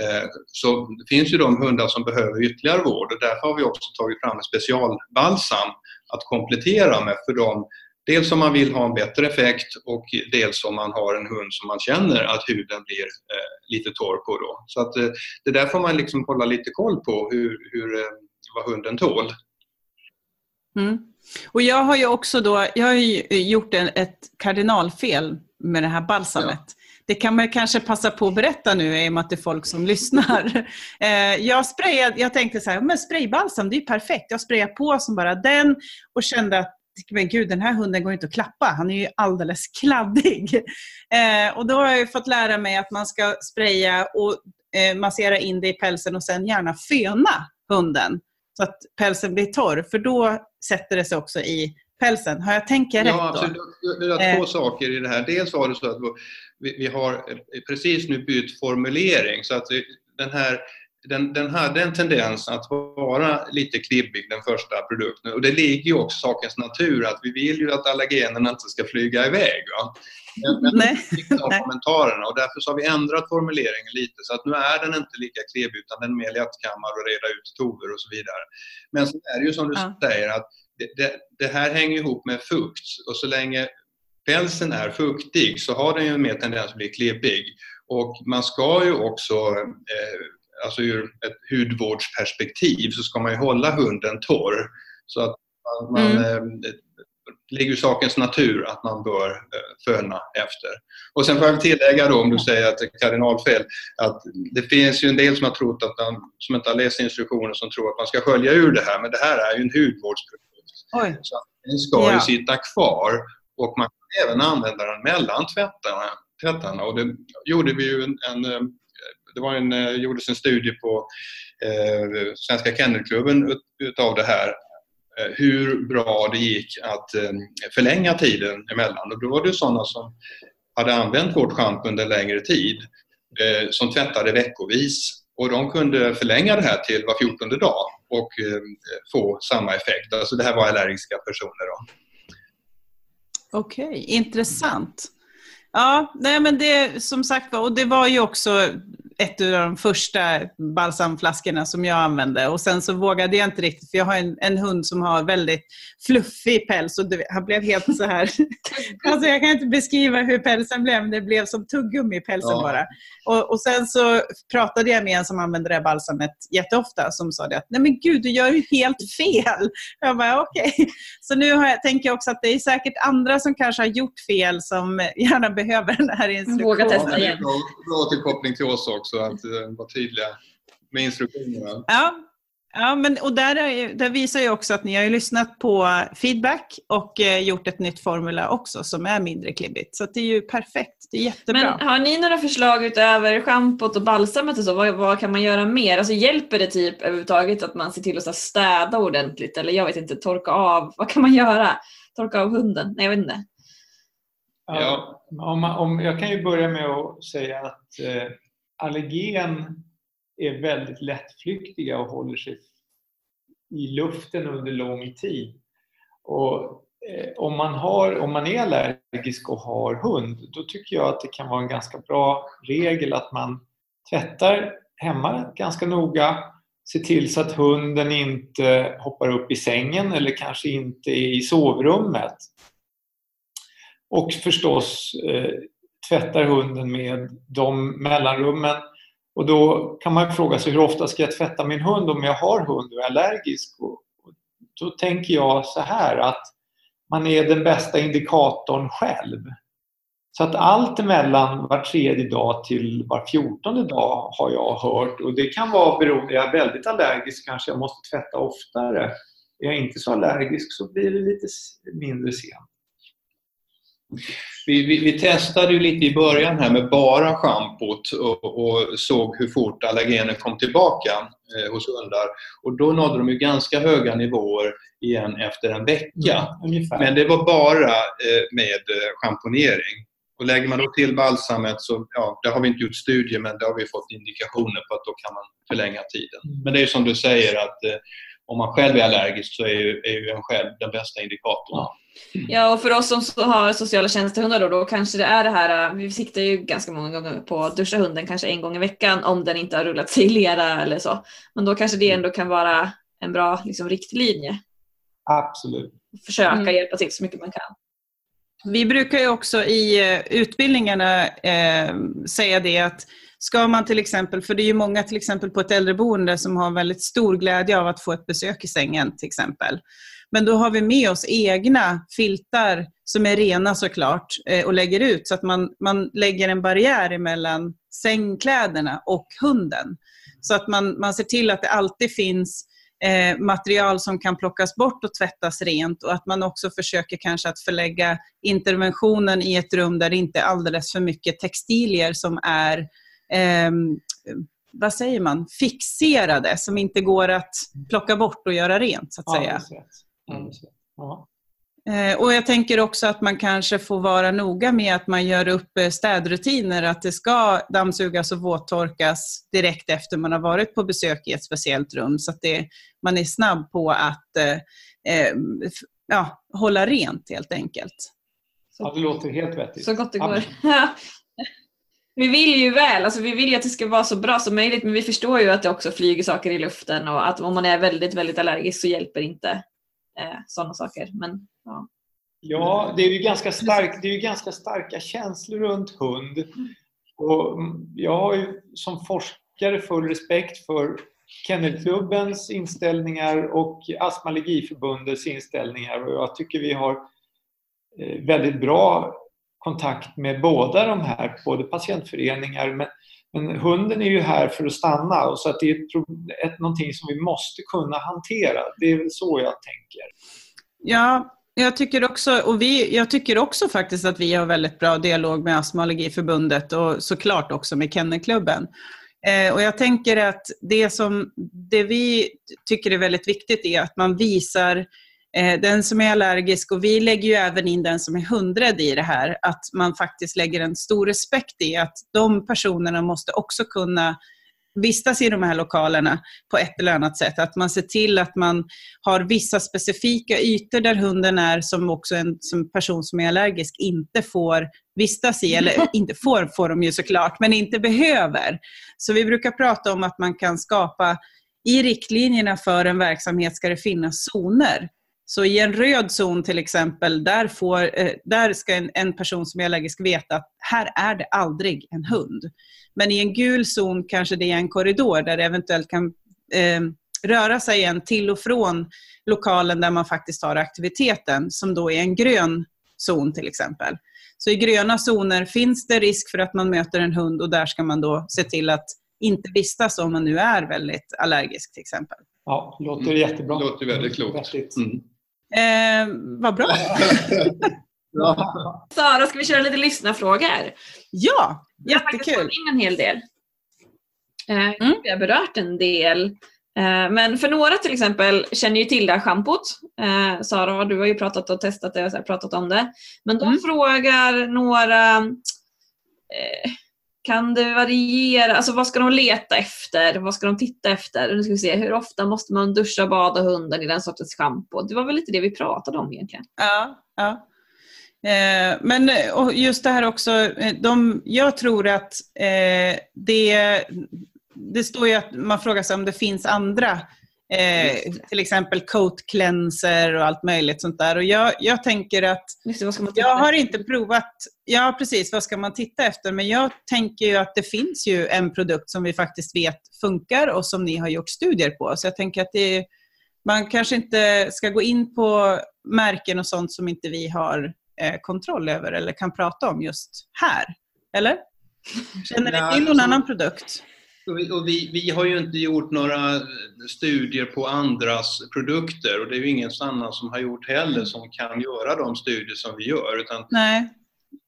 Eh, så det finns ju de hundar som behöver ytterligare vård och därför har vi också tagit fram en specialbalsam att komplettera med för dem Dels om man vill ha en bättre effekt och dels om man har en hund som man känner att huden blir eh, lite torr på. Då. Så att, eh, det där får man liksom hålla lite koll på hur, hur, eh, vad hunden tål. Mm. Och jag har ju också då, jag har gjort en, ett kardinalfel med det här balsamet. Ja. Det kan man kanske passa på att berätta nu i och med att det är folk som lyssnar. <laughs> Eh, jag, sprayade, jag tänkte så här, men spraybalsam det är perfekt. Jag sprayade på som bara den och kände att men gud, den här hunden går inte att klappa. Han är ju alldeles kladdig. <laughs> Eh, och då har jag fått lära mig att man ska spraya och eh, massera in det i pälsen och sen gärna föna hunden så att pälsen blir torr. För då sätter det sig också i pälsen. Har jag tänkt rätt ja, då? Det är två eh. saker i det här. Dels var det så att vi, vi har precis nu bytt formulering så att den här den, den hade en tendens att vara lite klibbig, den första produkten. Och det ligger ju också i sakens natur att vi vill ju att allergenerna inte ska flyga iväg. Va? Men, men Nej. kommentarerna och därför så har vi ändrat formuleringen lite så att nu är den inte lika klibbig utan den är mer lättkammad och reda ut tover och så vidare. Men så är det ju som du ja. säger att det, det, det, här hänger ihop med fukt och så länge pälsen är fuktig så har den ju mer tendens att bli klibbig. Och man ska ju också eh, alltså ur ett hudvårdsperspektiv så ska man ju hålla hunden torr. Så att man, mm. eh, det ligger i sakens natur att man bör eh, föna efter. Och sen får jag tillägga då, om du säger att det är kardinalfel, att det finns ju en del som har trott att man, som inte har läst instruktioner som tror att man ska skölja ur det här, men det här är ju en hudvårdsprodukt. Oj. Så den ska ja. ju sitta kvar och man kan även använda den mellan tvättarna. tvättarna. Och det gjorde vi ju en, en eh, det var en, eh, gjordes en studie på eh, Svenska Kennelklubben utav det här eh, hur bra det gick att eh, förlänga tiden emellan. Och då var det sådana som hade använt vårt schampo under längre tid som tvättade veckovis och de kunde förlänga det här till var fjortonde dag och få samma effekt. Alltså det här var allergiska personer. Okej, okay, intressant. Ja, nej men det som sagt var, och det var ju också ett av de första balsamflaskorna som jag använde. Och sen så vågade jag inte riktigt, för jag har en, en hund som har väldigt fluffig päls och det, han blev helt så här. <laughs> alltså jag kan inte beskriva hur pälsen blev, men det blev som tuggummi i pälsen ja. bara. Och, och, sen så pratade jag med en som använde det här balsamet jätteofta som sa det att nej men gud, du gör ju helt fel. Jag bara okej. Okay. Så nu har jag, tänker jag också att det är säkert andra som kanske har gjort fel som gärna behöver den här instruktionen. Våga testa igen. Bra, bra tillkoppling till oss också att uh, vara tydliga med instruktionerna. Ja, Ja, men, och där, är, där visar ju också att ni har lyssnat på feedback och eh, gjort ett nytt formula också som är mindre klibbigt. Så det är ju perfekt. Det är jättebra. Men har ni några förslag utöver schampot och balsamet och så? Vad, vad, kan man göra mer? Alltså hjälper det typ överhuvudtaget att man ser till att städa ordentligt? Eller jag vet inte, torka av. Vad kan man göra? Torka av hunden? Nej, jag vet inte. Ja. Om, om, jag kan ju börja med att säga att eh, allergen är väldigt lättflyktiga och håller sig i luften under lång tid. Och, eh, om, man har, om man är allergisk och har hund, då tycker jag att det kan vara en ganska bra regel att man tvättar hemma ganska noga, ser till så att hunden inte hoppar upp i sängen eller kanske inte i sovrummet. Och förstås eh, tvättar hunden med de mellanrummen. Och då kan man fråga sig hur ofta ska jag tvätta min hund om jag har hund och är allergisk? Och, och då tänker jag så här att man är den bästa indikatorn själv. Så att allt emellan var tredje dag till var fjortonde dag har jag hört. Och det kan vara beroende, är jag väldigt allergisk kanske jag måste tvätta oftare. Är jag inte så allergisk så blir det lite mindre sent. Vi, vi, vi testade ju lite i början här med bara schampot och, och såg hur fort allergenen kom tillbaka eh, hos hundar. Och då nådde de ju ganska höga nivåer igen efter en vecka. Ungefär. Men det var bara eh, med eh, schamponering. Och lägger man då till balsamet så, ja, det har vi inte gjort studier men det har vi fått indikationer på att då kan man förlänga tiden. Mm. Men det är som du säger att eh, om man själv är allergisk så är ju, är ju en själv den bästa indikatorn. Ja. Ja, och för oss som så har sociala tjänstehundar då, då kanske det är det här, äh, vi siktar ju ganska många gånger på att duscha hunden kanske en gång i veckan om den inte har rullat sig i lera eller så. Men då kanske det ändå kan vara en bra liksom, riktlinje. Absolut. Försöka Mm. hjälpa till så mycket man kan. Vi brukar ju också i eh, utbildningarna eh, säga det att ska man till exempel, för det är ju många till exempel på ett äldreboende som har väldigt stor glädje av att få ett besök i sängen till exempel. Men då har vi med oss egna filtar som är rena såklart eh, och lägger ut så att man, man lägger en barriär emellan sängkläderna och hunden. Så att man, man ser till att det alltid finns eh, material som kan plockas bort och tvättas rent och att man också försöker kanske att förlägga interventionen i ett rum där det inte är alldeles för mycket textilier som är ehm, vad säger man, fixerade, som inte går att plocka bort och göra rent så att säga. Ja. Eh, Och jag tänker också att man kanske får vara noga med att man gör upp eh, städrutiner, att det ska dammsugas och våttorkas direkt efter man har varit på besök i ett speciellt rum, så att det, man är snabb på att eh, eh, ja, hålla rent helt enkelt. ja, det låter helt vettigt. Så gott det går. <laughs> Vi vill ju väl, alltså vi vill ju att det ska vara så bra som möjligt men vi förstår ju att det också flyger saker i luften och att om man är väldigt, väldigt allergisk så hjälper inte eh, sådana saker. Men, ja. Ja, det är ju ganska, stark, det är ju ganska starka känslor runt hund. Och mm, jag har ju som forskare full respekt för Kennelklubbens inställningar och Astma-allergiförbundets inställningar och jag tycker vi har eh, väldigt bra kontakt med båda de här, både patientföreningar men, men hunden är ju här för att stanna och så att det är ett, ett, någonting som vi måste kunna hantera. Det är väl så jag tänker. Ja, jag tycker också, och vi, jag tycker också faktiskt att vi har väldigt bra dialog med Astma och allergiförbundet och såklart också med Kennelklubben. Eh, och jag tänker att det som det vi tycker är väldigt viktigt är att man visar eh, den som är allergisk, och vi lägger ju även in den som är hundrädd i det här, att man faktiskt lägger en stor respekt i att de personerna måste också kunna vistas i de här lokalerna på ett eller annat sätt. Att man ser till att man har vissa specifika ytor där hunden är som också en som person som är allergisk inte får vistas i. Eller <laughs> inte får, får de ju såklart, men inte behöver. Så vi brukar prata om att man kan skapa, i riktlinjerna för en verksamhet ska det finnas zoner. Så i en röd zon till exempel, där, får, eh, där ska en, en person som är allergisk veta att här är det aldrig en hund. Men i en gul zon kanske det är en korridor där det eventuellt kan eh, röra sig en till och från lokalen där man faktiskt har aktiviteten, som då är en grön zon till exempel. Så i gröna zoner finns det risk för att man möter en hund och där ska man då se till att inte vistas om man nu är väldigt allergisk till exempel. Ja, låter Mm. jättebra. Låter väldigt klokt. Mm. Eh, vad bra. <laughs> Ja. Sara, ska vi köra lite lyssnarfrågor? Ja, har jättekul. fått in en hel del. Eh, Mm. Vi har berört en del Eh, Men för några till exempel känner ju till det här schampot. Eh, Sara, du har ju pratat och testat det och pratat om det. Men de Mm. frågar några, eh, kan det variera, alltså vad ska de leta efter? Vad ska de titta efter? Nu ska vi se, hur ofta måste man duscha och bada hunden i den sortens schampo? Det var väl lite det vi pratade om egentligen. Ja, ja. Eh, men och just det här också, eh, de, jag tror att eh, det, det står ju att man frågar sig om det finns andra, eh, till exempel coat cleanser och allt möjligt sånt där. Och jag, jag tänker att Just det, vad ska man titta jag har efter? inte provat, ja precis, vad ska man titta efter? Men jag tänker ju att det finns ju en produkt som vi faktiskt vet funkar och som ni har gjort studier på. Så jag tänker att det man kanske inte ska gå in på märken och sånt som inte vi har eh, kontroll över eller kan prata om just här. Eller? Känner ni till någon alltså- annan produkt? Och vi, och vi, vi har ju inte gjort några studier på andras produkter och det är ju ingen annan som har gjort heller som kan göra de studier som vi gör. Utan Nej.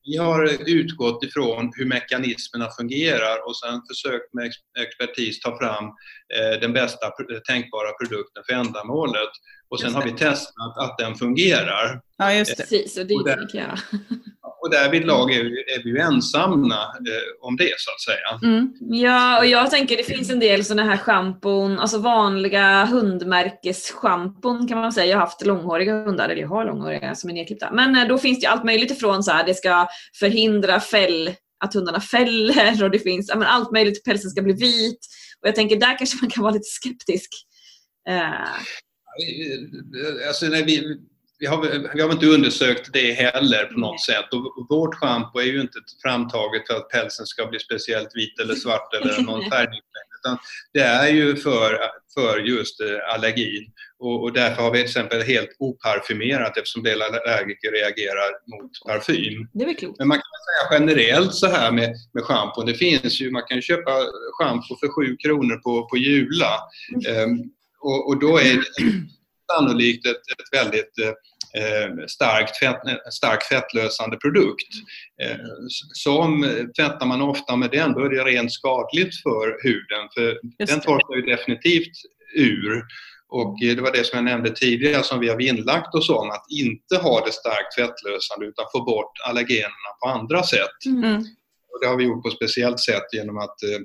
vi har utgått ifrån hur mekanismerna fungerar och sen försökt med ex- expertis ta fram eh, den bästa tänkbara produkten för ändamålet. Och sen har vi testat att den fungerar. Ja, just det. Precis, och det är det vi kan göra. Och därvidlag är vi, är vi ju ensamma eh, om det så att säga. Mm. Ja, och jag tänker det finns en del sådana här schampon, alltså vanliga hundmärkesschampon kan man säga. Jag har haft långhåriga hundar, eller jag har långhåriga som är nedklippta. Men eh, då finns det allt möjligt ifrån så här, det ska förhindra fäll, att hundarna fäller och det finns ja, men allt möjligt, pälsen ska bli vit. Och jag tänker där kanske man kan vara lite skeptisk. Eh, Alltså, nej, vi, vi, har, vi har inte undersökt det heller på något sätt. Och vårt schampo är ju inte framtaget för att pälsen ska bli speciellt vit eller svart eller <laughs> någon färgning. Utan det är ju för, för just eh, allergin. Och, och därför har vi till exempel helt oparfymerat eftersom del allergiker reagerar mot parfym. det är klokt. Men man kan säga generellt så här med, med schampo. Det finns ju, man kan köpa schampo för 7 kronor på, på Jula. Ehm, och, och då är det sannolikt ett, ett väldigt eh, starkt fett, stark fettlösande produkt. Eh, som tvättar man ofta med den, då är det rent skadligt för huden. För Just den torkar ju definitivt ur. Och eh, det var det som jag nämnde tidigare som vi har vinnlagt oss om, att inte ha det starkt fettlösande utan få bort allergenerna på andra sätt. Mm. Och det har vi gjort på ett speciellt sätt genom att eh,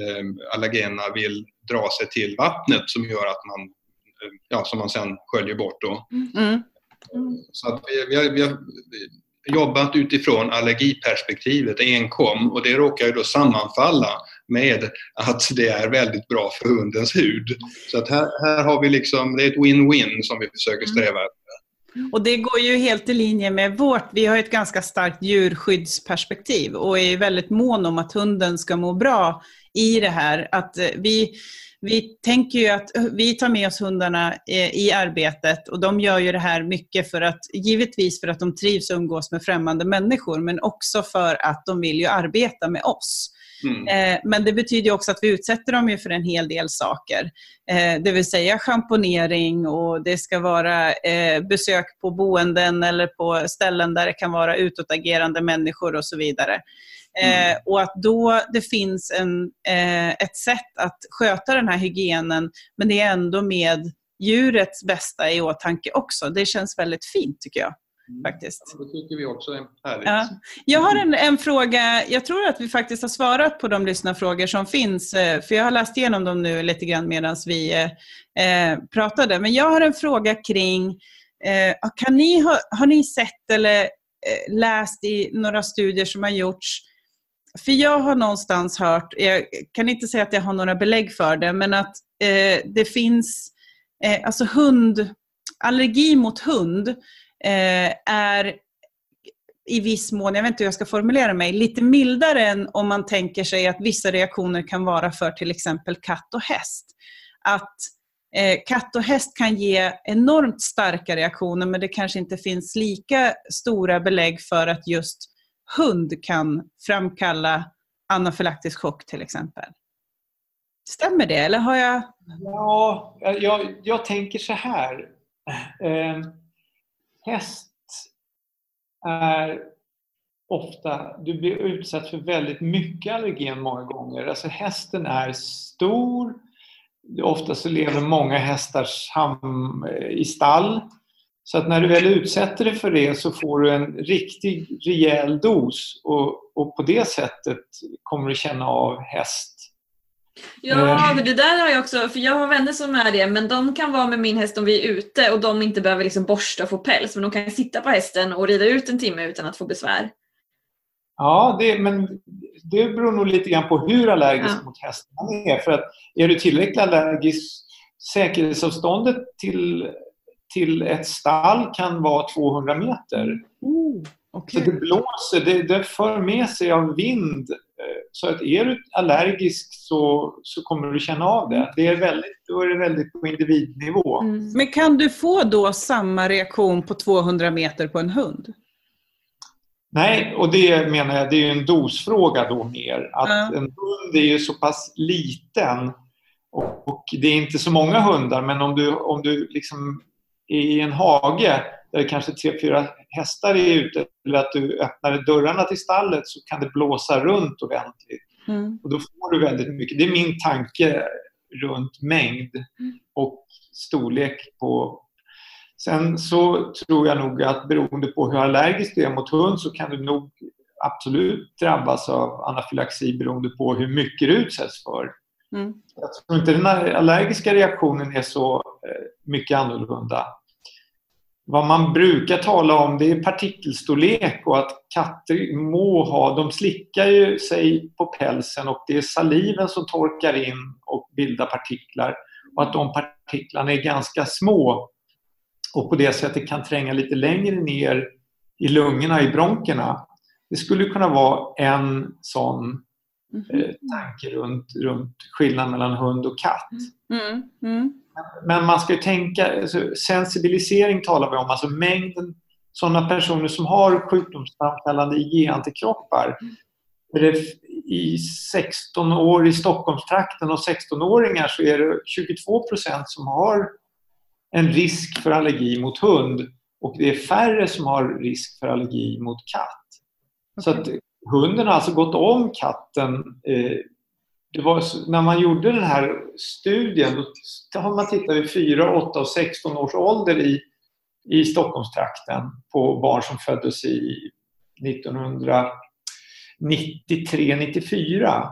eh, allergenerna vill dra sig till vattnet som gör att man, eh, ja, som man sen sköljer bort då. Mm. Så att vi, vi, har, vi har jobbat utifrån allergiperspektivet enkom och det råkar ju då sammanfalla med att det är väldigt bra för hundens hud. Så att här, här har vi liksom, det är ett win-win som vi försöker sträva efter. Mm. Och det går ju helt i linje med vårt, vi har ett ganska starkt djurskyddsperspektiv och är väldigt mån om att hunden ska må bra i det här. Att eh, vi, vi tänker ju att eh, vi tar med oss hundarna eh, i arbetet och de gör ju det här mycket för att, givetvis för att de trivs och umgås med främmande människor, men också för att de vill ju arbeta med oss. Mm. Eh, Men det betyder också att vi utsätter dem ju för en hel del saker. Eh, Det vill säga schamponering och det ska vara eh, besök på boenden eller på ställen där det kan vara utåtagerande människor och så vidare. Eh, Och att då det finns en, ett sätt att sköta den här hygienen men det är ändå med djurets bästa i åtanke också. Det känns väldigt fint tycker jag. Faktiskt. Det tycker vi också är härligt. Ja. Jag har en, en fråga, jag tror att vi faktiskt har svarat på de lyssnarfrågor som finns, eh, för jag har läst igenom dem nu lite grann medan vi eh, pratade. Men jag har en fråga kring, eh, kan ni, ha, har ni sett eller eh, läst i några studier som har gjorts för jag har någonstans hört, jag kan inte säga att jag har några belägg för det, men att eh, det finns, eh, alltså hund, allergi mot hund eh, Eh, är i viss mån, jag vet inte hur jag ska formulera mig, lite mildare än om man tänker sig att vissa reaktioner kan vara för till exempel katt och häst. Att eh, katt och häst kan ge enormt starka reaktioner men det kanske inte finns lika stora belägg för att just hund kan framkalla anafylaktisk chock till exempel. Stämmer det eller har jag... Ja, jag, jag tänker så här. Eh, häst är ofta, du blir utsatt för väldigt mycket allergen många gånger. Alltså hästen är stor, ofta så lever många hästar sam, eh, i stall. Så att när du väl utsätter dig för det så får du en riktig rejäl dos och, och på det sättet kommer du känna av häst. Ja, för det där har jag också, för jag har vänner som är det, men de kan vara med min häst om vi är ute och de inte behöver liksom borsta och få päls, men de kan sitta på hästen och rida ut en timme utan att få besvär. Ja, det, men det beror nog lite grann på hur allergisk ja. mot hästen man är. För att är du tillräckligt allergisk, säkerhetsavståndet till, till ett stall kan vara 200 meter. Oh, okay. Så det blåser, det, det för med sig av vind. Så att är du allergisk så, så kommer du känna av det. det är väldigt, då är det väldigt på individnivå. Mm. Men kan du få då samma reaktion på 200 meter på en hund? Nej, och det menar jag, det är en dosfråga då mer. Att mm. en hund är ju så pass liten och, och, det är inte så många hundar, men om du, om du liksom är i en hage där det kanske tre, fyra hästar är ute eller att du öppnar dörrarna till stallet så kan det blåsa runt ordentligt. Mm. Och då får du väldigt mycket. Det är min tanke runt mängd mm. och storlek på, Sen så tror jag nog att beroende på hur allergisk du är mot hund så kan du nog absolut drabbas av anafylaxi beroende på hur mycket du utsätts för. Mm. Jag tror inte den allergiska reaktionen är så eh, mycket annorlunda. Vad man brukar tala om det är partikelstorlek och att katter må ha, de slickar ju sig på pälsen och det är saliven som torkar in och bildar partiklar och att de partiklarna är ganska små och på det sättet kan tränga lite längre ner i lungorna, i bronkerna. Det skulle kunna vara en sån mhm. eh, tanke runt, runt skillnaden mellan hund och katt. Mm. Mm. Men man ska ju tänka, alltså, sensibilisering talar vi om, alltså mängden sådana personer som har sjukdomsframkallande IG-antikroppar. Mm. I 16 år i Stockholmstrakten och 16-åringar så är det 22 procent som har en risk för allergi mot hund och det är färre som har risk för allergi mot katt. Okay. Så hunden har alltså gått om katten. Eh, det var, när man gjorde den här studien då har man tittat vid 4, 8 och 16 års ålder i, i Stockholmstrakten på barn som föddes i 1993, 94.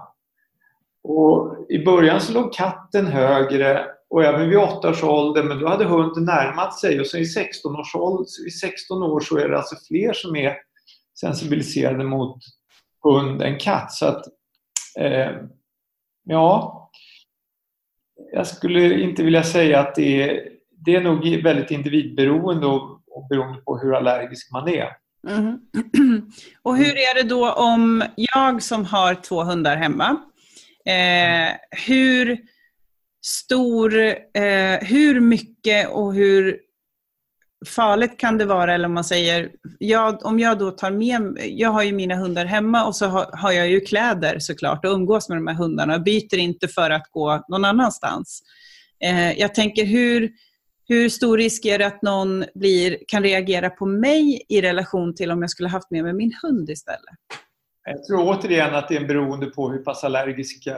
Och I början så låg katten högre och även vid 8 års ålder, men då hade hunden närmat sig och sen i 16 års ålder, vid 16 år så är det alltså fler som är sensibiliserade mot hund en katt. Så att, eh, ja, jag skulle inte vilja säga att det är, det är nog väldigt individberoende och, och beroende på hur allergisk man är. Mm. <clears throat> Och hur är det då om jag som har två hundar hemma, eh, hur stor, eh, hur mycket och hur farligt kan det vara, eller om man säger, jag, om jag då tar med, jag har ju mina hundar hemma och så har, har, jag ju kläder såklart och umgås med de här hundarna och byter inte för att gå någon annanstans. Eh, jag tänker hur, hur stor risk är det att någon blir, kan reagera på mig i relation till om jag skulle haft med mig min hund istället? Jag tror återigen att det är beroende på hur pass allergisk eh,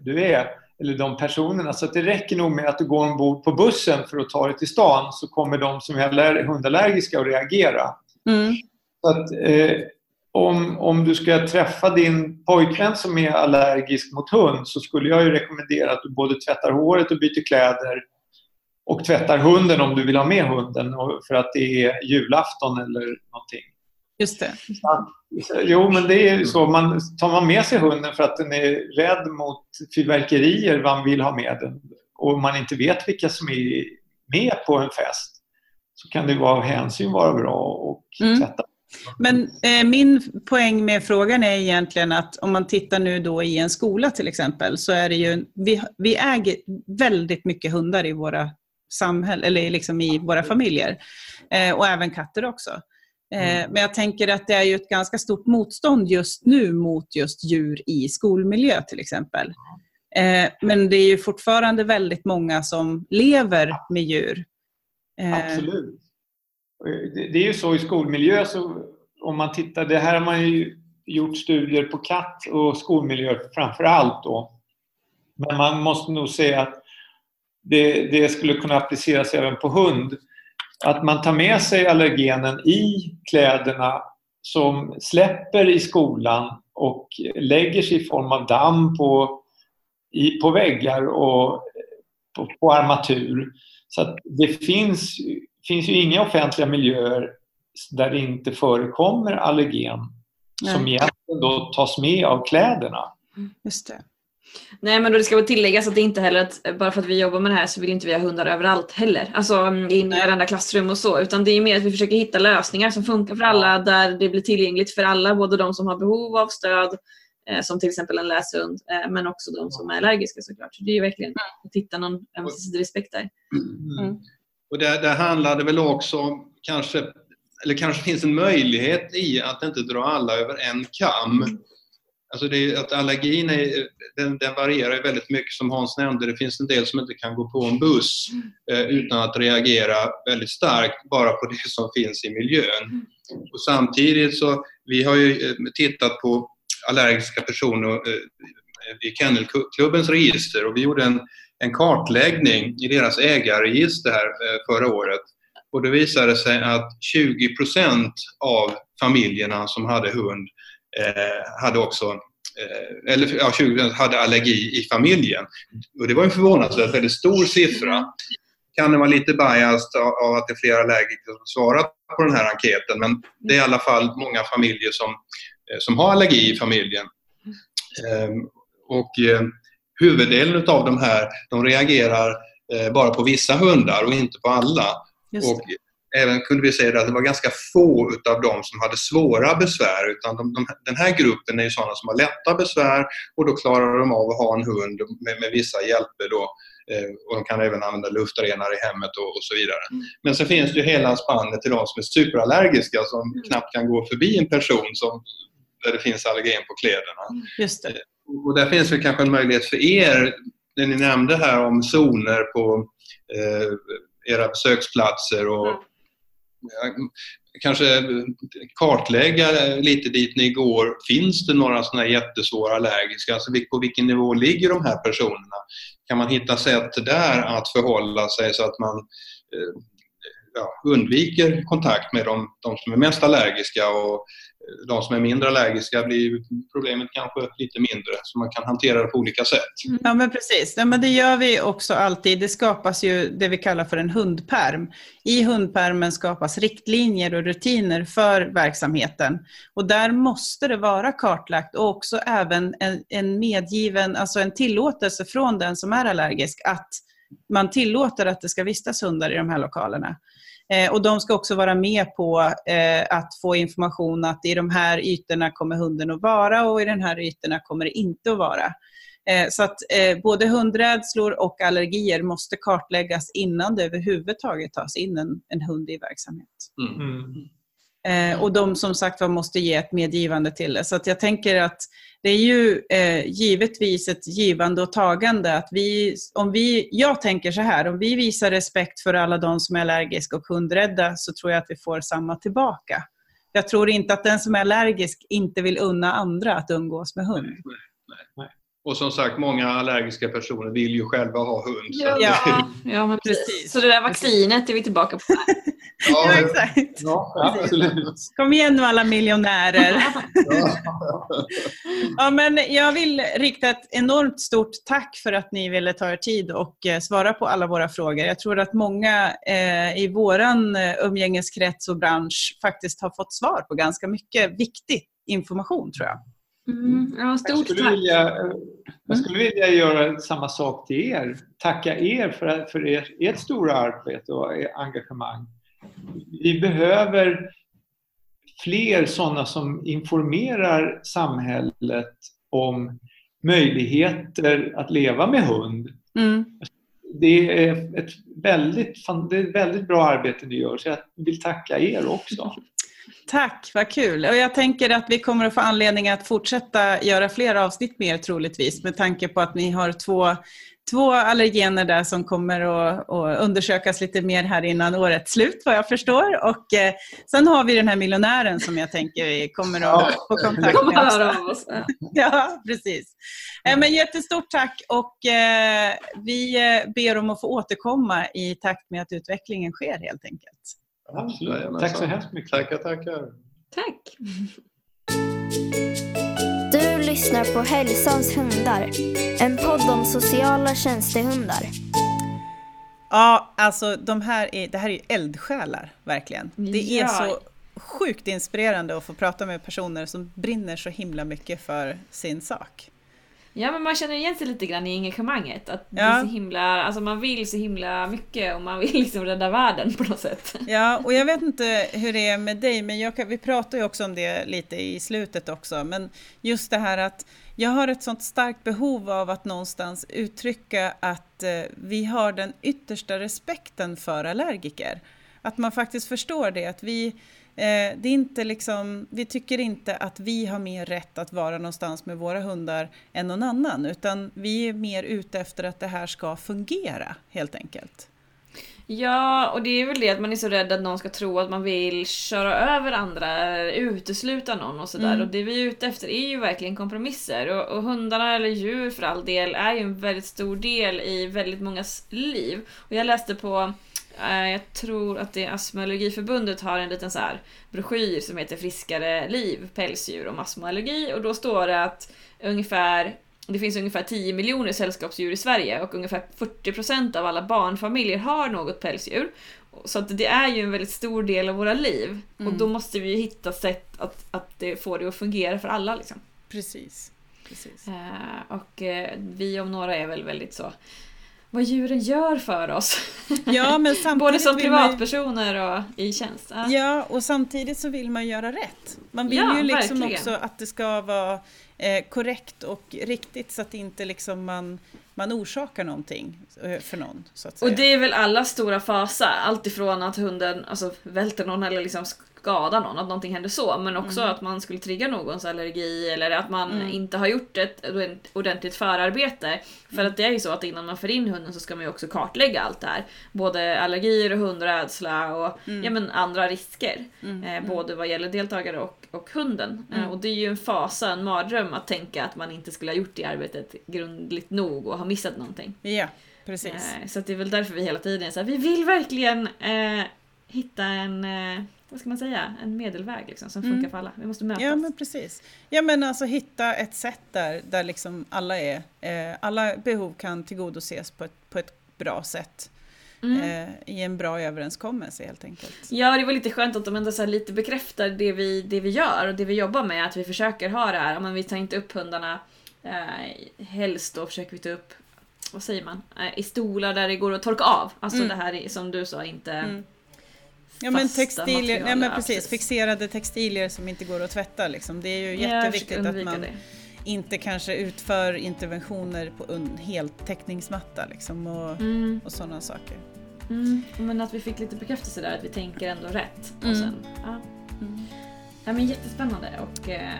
du är eller de personerna. Så det räcker nog med att du går ombord på bussen för att ta dig till stan så kommer de som är hundallergiska att reagera. Mm. Så att, eh, om, om du ska träffa din pojkvän som är allergisk mot hund så skulle jag ju rekommendera att du både tvättar håret och byter kläder och tvättar hunden om du vill ha med hunden för att det är julafton eller någonting. Just det. Jo, men det är ju så. Man, tar man med sig hunden för att den är rädd mot fyrverkerier, man vill ha med den, och man inte vet vilka som är med på en fest, så kan det vara av hänsyn vara bra att mm. sätta men eh, min poäng med frågan är egentligen att om man tittar nu då i en skola till exempel så är det ju, vi, vi äger väldigt mycket hundar i våra samhäll, eller liksom i våra familjer. Eh, och även katter också. Eh, mm. Men jag tänker att det är ju ett ganska stort motstånd just nu mot just djur i skolmiljö till exempel. Eh, men det är ju fortfarande väldigt många som lever med djur. Eh, Absolut. Det är ju så i skolmiljö, så om man tittar, det här har man ju gjort studier på katt och skolmiljö framför allt då. Men man måste nog säga att det, det skulle kunna appliceras även på hund. Att man tar med sig allergenen i kläderna som släpper i skolan och lägger sig i form av damm på, i, på väggar och på, på armatur. Så det finns, finns ju inga offentliga miljöer där det inte förekommer allergen Nej. som egentligen då tas med av kläderna. Just det. Nej men då det ska väl tilläggas att det inte heller att bara för att vi jobbar med det här så vill inte vi ha hundar överallt heller. Alltså in i Nej. varenda klassrum och så. Utan det är mer att vi försöker hitta lösningar som funkar för alla där det blir tillgängligt för alla. Både de som har behov av stöd eh, som till exempel en läshund eh, men också de som är allergiska såklart. Så det är ju verkligen att hitta någon ömsesidig respekt där. Mm. Och där, där handlar det väl också om kanske, eller kanske finns en möjlighet i att inte dra alla över en kam. Alltså det är, att allergin är, den, den varierar väldigt mycket som Hans nämnde. Det finns en del som inte kan gå på en buss eh, utan att reagera väldigt starkt bara på det som finns i miljön. Och samtidigt så, vi har ju eh, tittat på allergiska personer eh, i Kennelklubbens register och vi gjorde en, en kartläggning i deras ägarregister här eh, förra året. Och det visade sig att 20% av familjerna som hade hund hade också eh, eller ja, 20 hade allergi i familjen. Och det var en förvånansvärt väldigt stor siffra. Kan det vara lite biased av, att det är fler allergiker som svarat på den här enkäten men det är i alla fall många familjer som, eh, som har allergi i familjen. Ehm, och eh, huvuddelen av de här de reagerar eh, bara på vissa hundar och inte på alla. Och även kunde vi säga att det var ganska få utav dem som hade svåra besvär utan de, de, den här gruppen är ju sådana som har lätta besvär och då klarar de av att ha en hund med, med vissa hjälper då. Eh, och de kan även använda luftrenare i hemmet och, och så vidare. Men så finns det ju hela spannet till de som är superallergiska som knappt kan gå förbi en person som, där det finns allergen på kläderna. Just det. Och där finns det kanske en möjlighet för er, det ni nämnde här om zoner på eh, era besöksplatser och Mm kanske kartlägga lite dit ni går. Finns det några sådana här jättesvåra allergiska? Alltså på vilken nivå ligger de här personerna? Kan man hitta sätt där att förhålla sig så att man eh, ja, undviker kontakt med de, de som är mest allergiska och de som är mindre allergiska blir problemet kanske lite mindre så man kan hantera det på olika sätt. Mm. Ja, men precis. Ja, men det gör vi också alltid. Det skapas ju det vi kallar för en hundperm. I hundpermen skapas riktlinjer och rutiner för verksamheten. Och där måste det vara kartlagt och också även en, en medgiven, alltså en tillåtelse från den som är allergisk att man tillåter att det ska vistas hundar i de här lokalerna. Eh, och de ska också vara med på eh, att få information att i de här ytorna kommer hunden att vara och i den här ytorna kommer det inte att vara. Eh, Så att både hundrädslor och allergier måste kartläggas innan det överhuvudtaget tas in en, en hund i verksamhet. Mm. Eh, och de som sagt var måste ge ett medgivande till det. Så att jag tänker att det är ju eh, givetvis ett givande och tagande. Att vi, om vi, jag tänker så här, om vi visar respekt för alla de som är allergiska och hundrädda så tror jag att vi får samma tillbaka. Jag tror inte att den som är allergisk inte vill unna andra att umgås med hund. Och som sagt, många allergiska personer vill ju själva ha hund. så att- Ja. ja men precis. Så det där vaccinet är vi tillbaka på. <laughs> Ja, ja, exakt. Ja, absolut. Kom igen nu alla miljonärer. <laughs> ja. Ja, men jag vill rikta ett enormt stort tack för att ni ville ta er tid och eh, svara på alla våra frågor. Jag tror att många eh, i vår umgängeskrets och bransch faktiskt har fått svar på ganska mycket viktig information tror jag. Mm, ja, Jag stort skulle, tack. vilja, jag skulle vilja göra samma sak till er. Tacka er för, för er, ert stora arbete och ert engagemang. Vi behöver fler sådana som informerar samhället om möjligheter att leva med hund. Mm. Det är ett väldigt, det är ett väldigt bra arbete ni gör så jag vill tacka er också. <laughs> Tack, vad kul. Och jag tänker att vi kommer att få anledning att fortsätta göra fler avsnitt med er troligtvis med tanke på att ni har två två allergener där som kommer att, att undersökas lite mer här innan årets slut vad jag förstår. Och eh, sen har vi den här miljonären som jag tänker vi kommer att få kontakt med oss. Ja. Ja, precis. Eh, men jättestort tack och eh, vi eh, ber om att få återkomma i takt med att utvecklingen sker helt enkelt. Absolut. Tack så hemskt mycket. Tackar, tackar. Tack. Du lyssnar på Hälsans hundar. En podd om sociala tjänstehundar. Ja, alltså de här är, det här är ju eldsjälar, verkligen. Det är Ja. så sjukt inspirerande att få prata med personer som brinner så himla mycket för sin sak. Ja men man känner igen sig lite grann i engagemanget. Att det Ja. är så himla, alltså man vill så himla mycket och man vill liksom rädda världen på något sätt. Ja, och jag vet inte hur det är med dig, men jag vi pratar ju också om det lite i slutet också. Men just det här att jag har ett sånt starkt behov av att någonstans uttrycka att eh, vi har den yttersta respekten för allergiker. Att man faktiskt förstår det, att vi, eh, det är inte liksom, vi tycker inte att vi har mer rätt att vara någonstans med våra hundar än någon annan, utan vi är mer ute efter att det här ska fungera, helt enkelt. Ja, och det är väl det att man är så rädd att någon ska tro att man vill köra över andra eller utesluta någon och sådär. Mm. Och det vi är ute efter är ju verkligen kompromisser. Och, och hundarna, eller djur för all del, är ju en väldigt stor del i väldigt mångas liv. Och jag läste på jag tror att det är Astma och allergiförbundet har en liten så här broschyr som heter Friskare liv, pälsdjur och astma och. Och då står det att ungefär det finns ungefär 10 miljoner sällskapsdjur i Sverige och ungefär 40% av alla barnfamiljer har något pälsdjur. Så att det är ju en väldigt stor del av våra liv. Och Mm. då måste vi ju hitta sätt att, att det, få det att fungera för alla. Liksom. Precis. Precis. Eh, och eh, vi om några är väl väldigt så vad djuren gör för oss. Ja, men <laughs> samtidigt Både som privatpersoner och i tjänst. Ja. Ja, och samtidigt så vill man göra rätt. Man vill Ja, ju liksom verkligen. också att det ska vara eh, korrekt och riktigt så att inte liksom man, man orsakar någonting eh, för någon. Och det är väl alla stora fasa, alltifrån att hunden alltså, välter någon eller liksom skadar någon, att någonting händer så, men också att man skulle trigga någons allergi eller att man Mm. inte har gjort ett ordentligt förarbete. För att det är ju så att innan man för in hunden så ska man ju också kartlägga allt det här. Både allergier och hundrädsla och ja, men andra risker. Mm, Eh, både vad gäller deltagare och, och hunden. Mm. Eh, och det är ju en fasa, en mardröm att tänka att man inte skulle ha gjort det arbetet grundligt nog och ha missat någonting. Ja, precis. Eh, Så att det är väl därför vi hela tiden är så här, vi vill verkligen eh, hitta en, eh, vad ska man säga, en medelväg liksom, som funkar Mm. för alla. Vi måste mötas. Ja, men precis. Ja, men alltså hitta ett sätt där, där liksom alla är, eh, alla behov kan tillgodoses på ett, på ett bra sätt. Mm. Eh, I en bra överenskommelse helt enkelt. Ja, det var lite skönt att de ändå så lite bekräftar det vi, det vi gör och det vi jobbar med. Att vi försöker ha det här. Men vi tar inte upp hundarna. Eh, helst då försöker vi ta upp, vad säger man, eh, i stolar där det går att torka av. Alltså Mm. det här är, som du sa, inte Mm. Ja men textilier, nej, men precis, fixerade textilier som inte går att tvätta. Liksom. Det är ju jätteviktigt att man det. inte kanske utför interventioner på en helt täckningsmatta liksom, och, Mm. och sådana saker. Mm. Men att vi fick lite bekräftelse där, att vi tänker ändå rätt. Och Mm. sen, ja. Ja, men jättespännande och eh,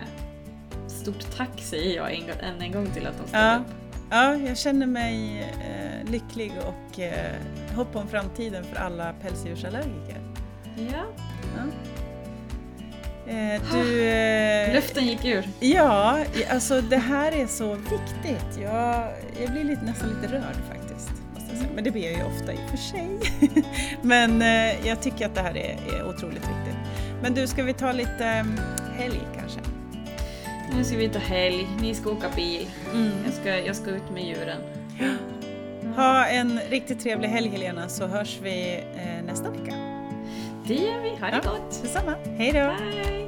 stort tack säger jag en, än en gång till att de ställde Ja. upp. Ja, jag känner mig eh, lycklig och eh, hopp om framtiden för alla pälsdjursallergiker. Ja, Eh, du, eh, luften gick ur. Ja, alltså det här är så viktigt. Jag, jag blir lite, nästan lite rörd faktiskt. Säga. Men det blir jag ju ofta i och för sig. <laughs> Men eh, jag tycker att det här är, är otroligt viktigt. Men du, ska vi ta lite eh, helg kanske? Nu ska vi ta helg, ni ska åka bil. Mm. Jag, ska, jag ska ut med djuren. Ha en riktigt trevlig helg Helena så hörs vi eh, nästa vecka. Det gör vi, ha det Ja. gott! Detsamma. Hej då! Bye!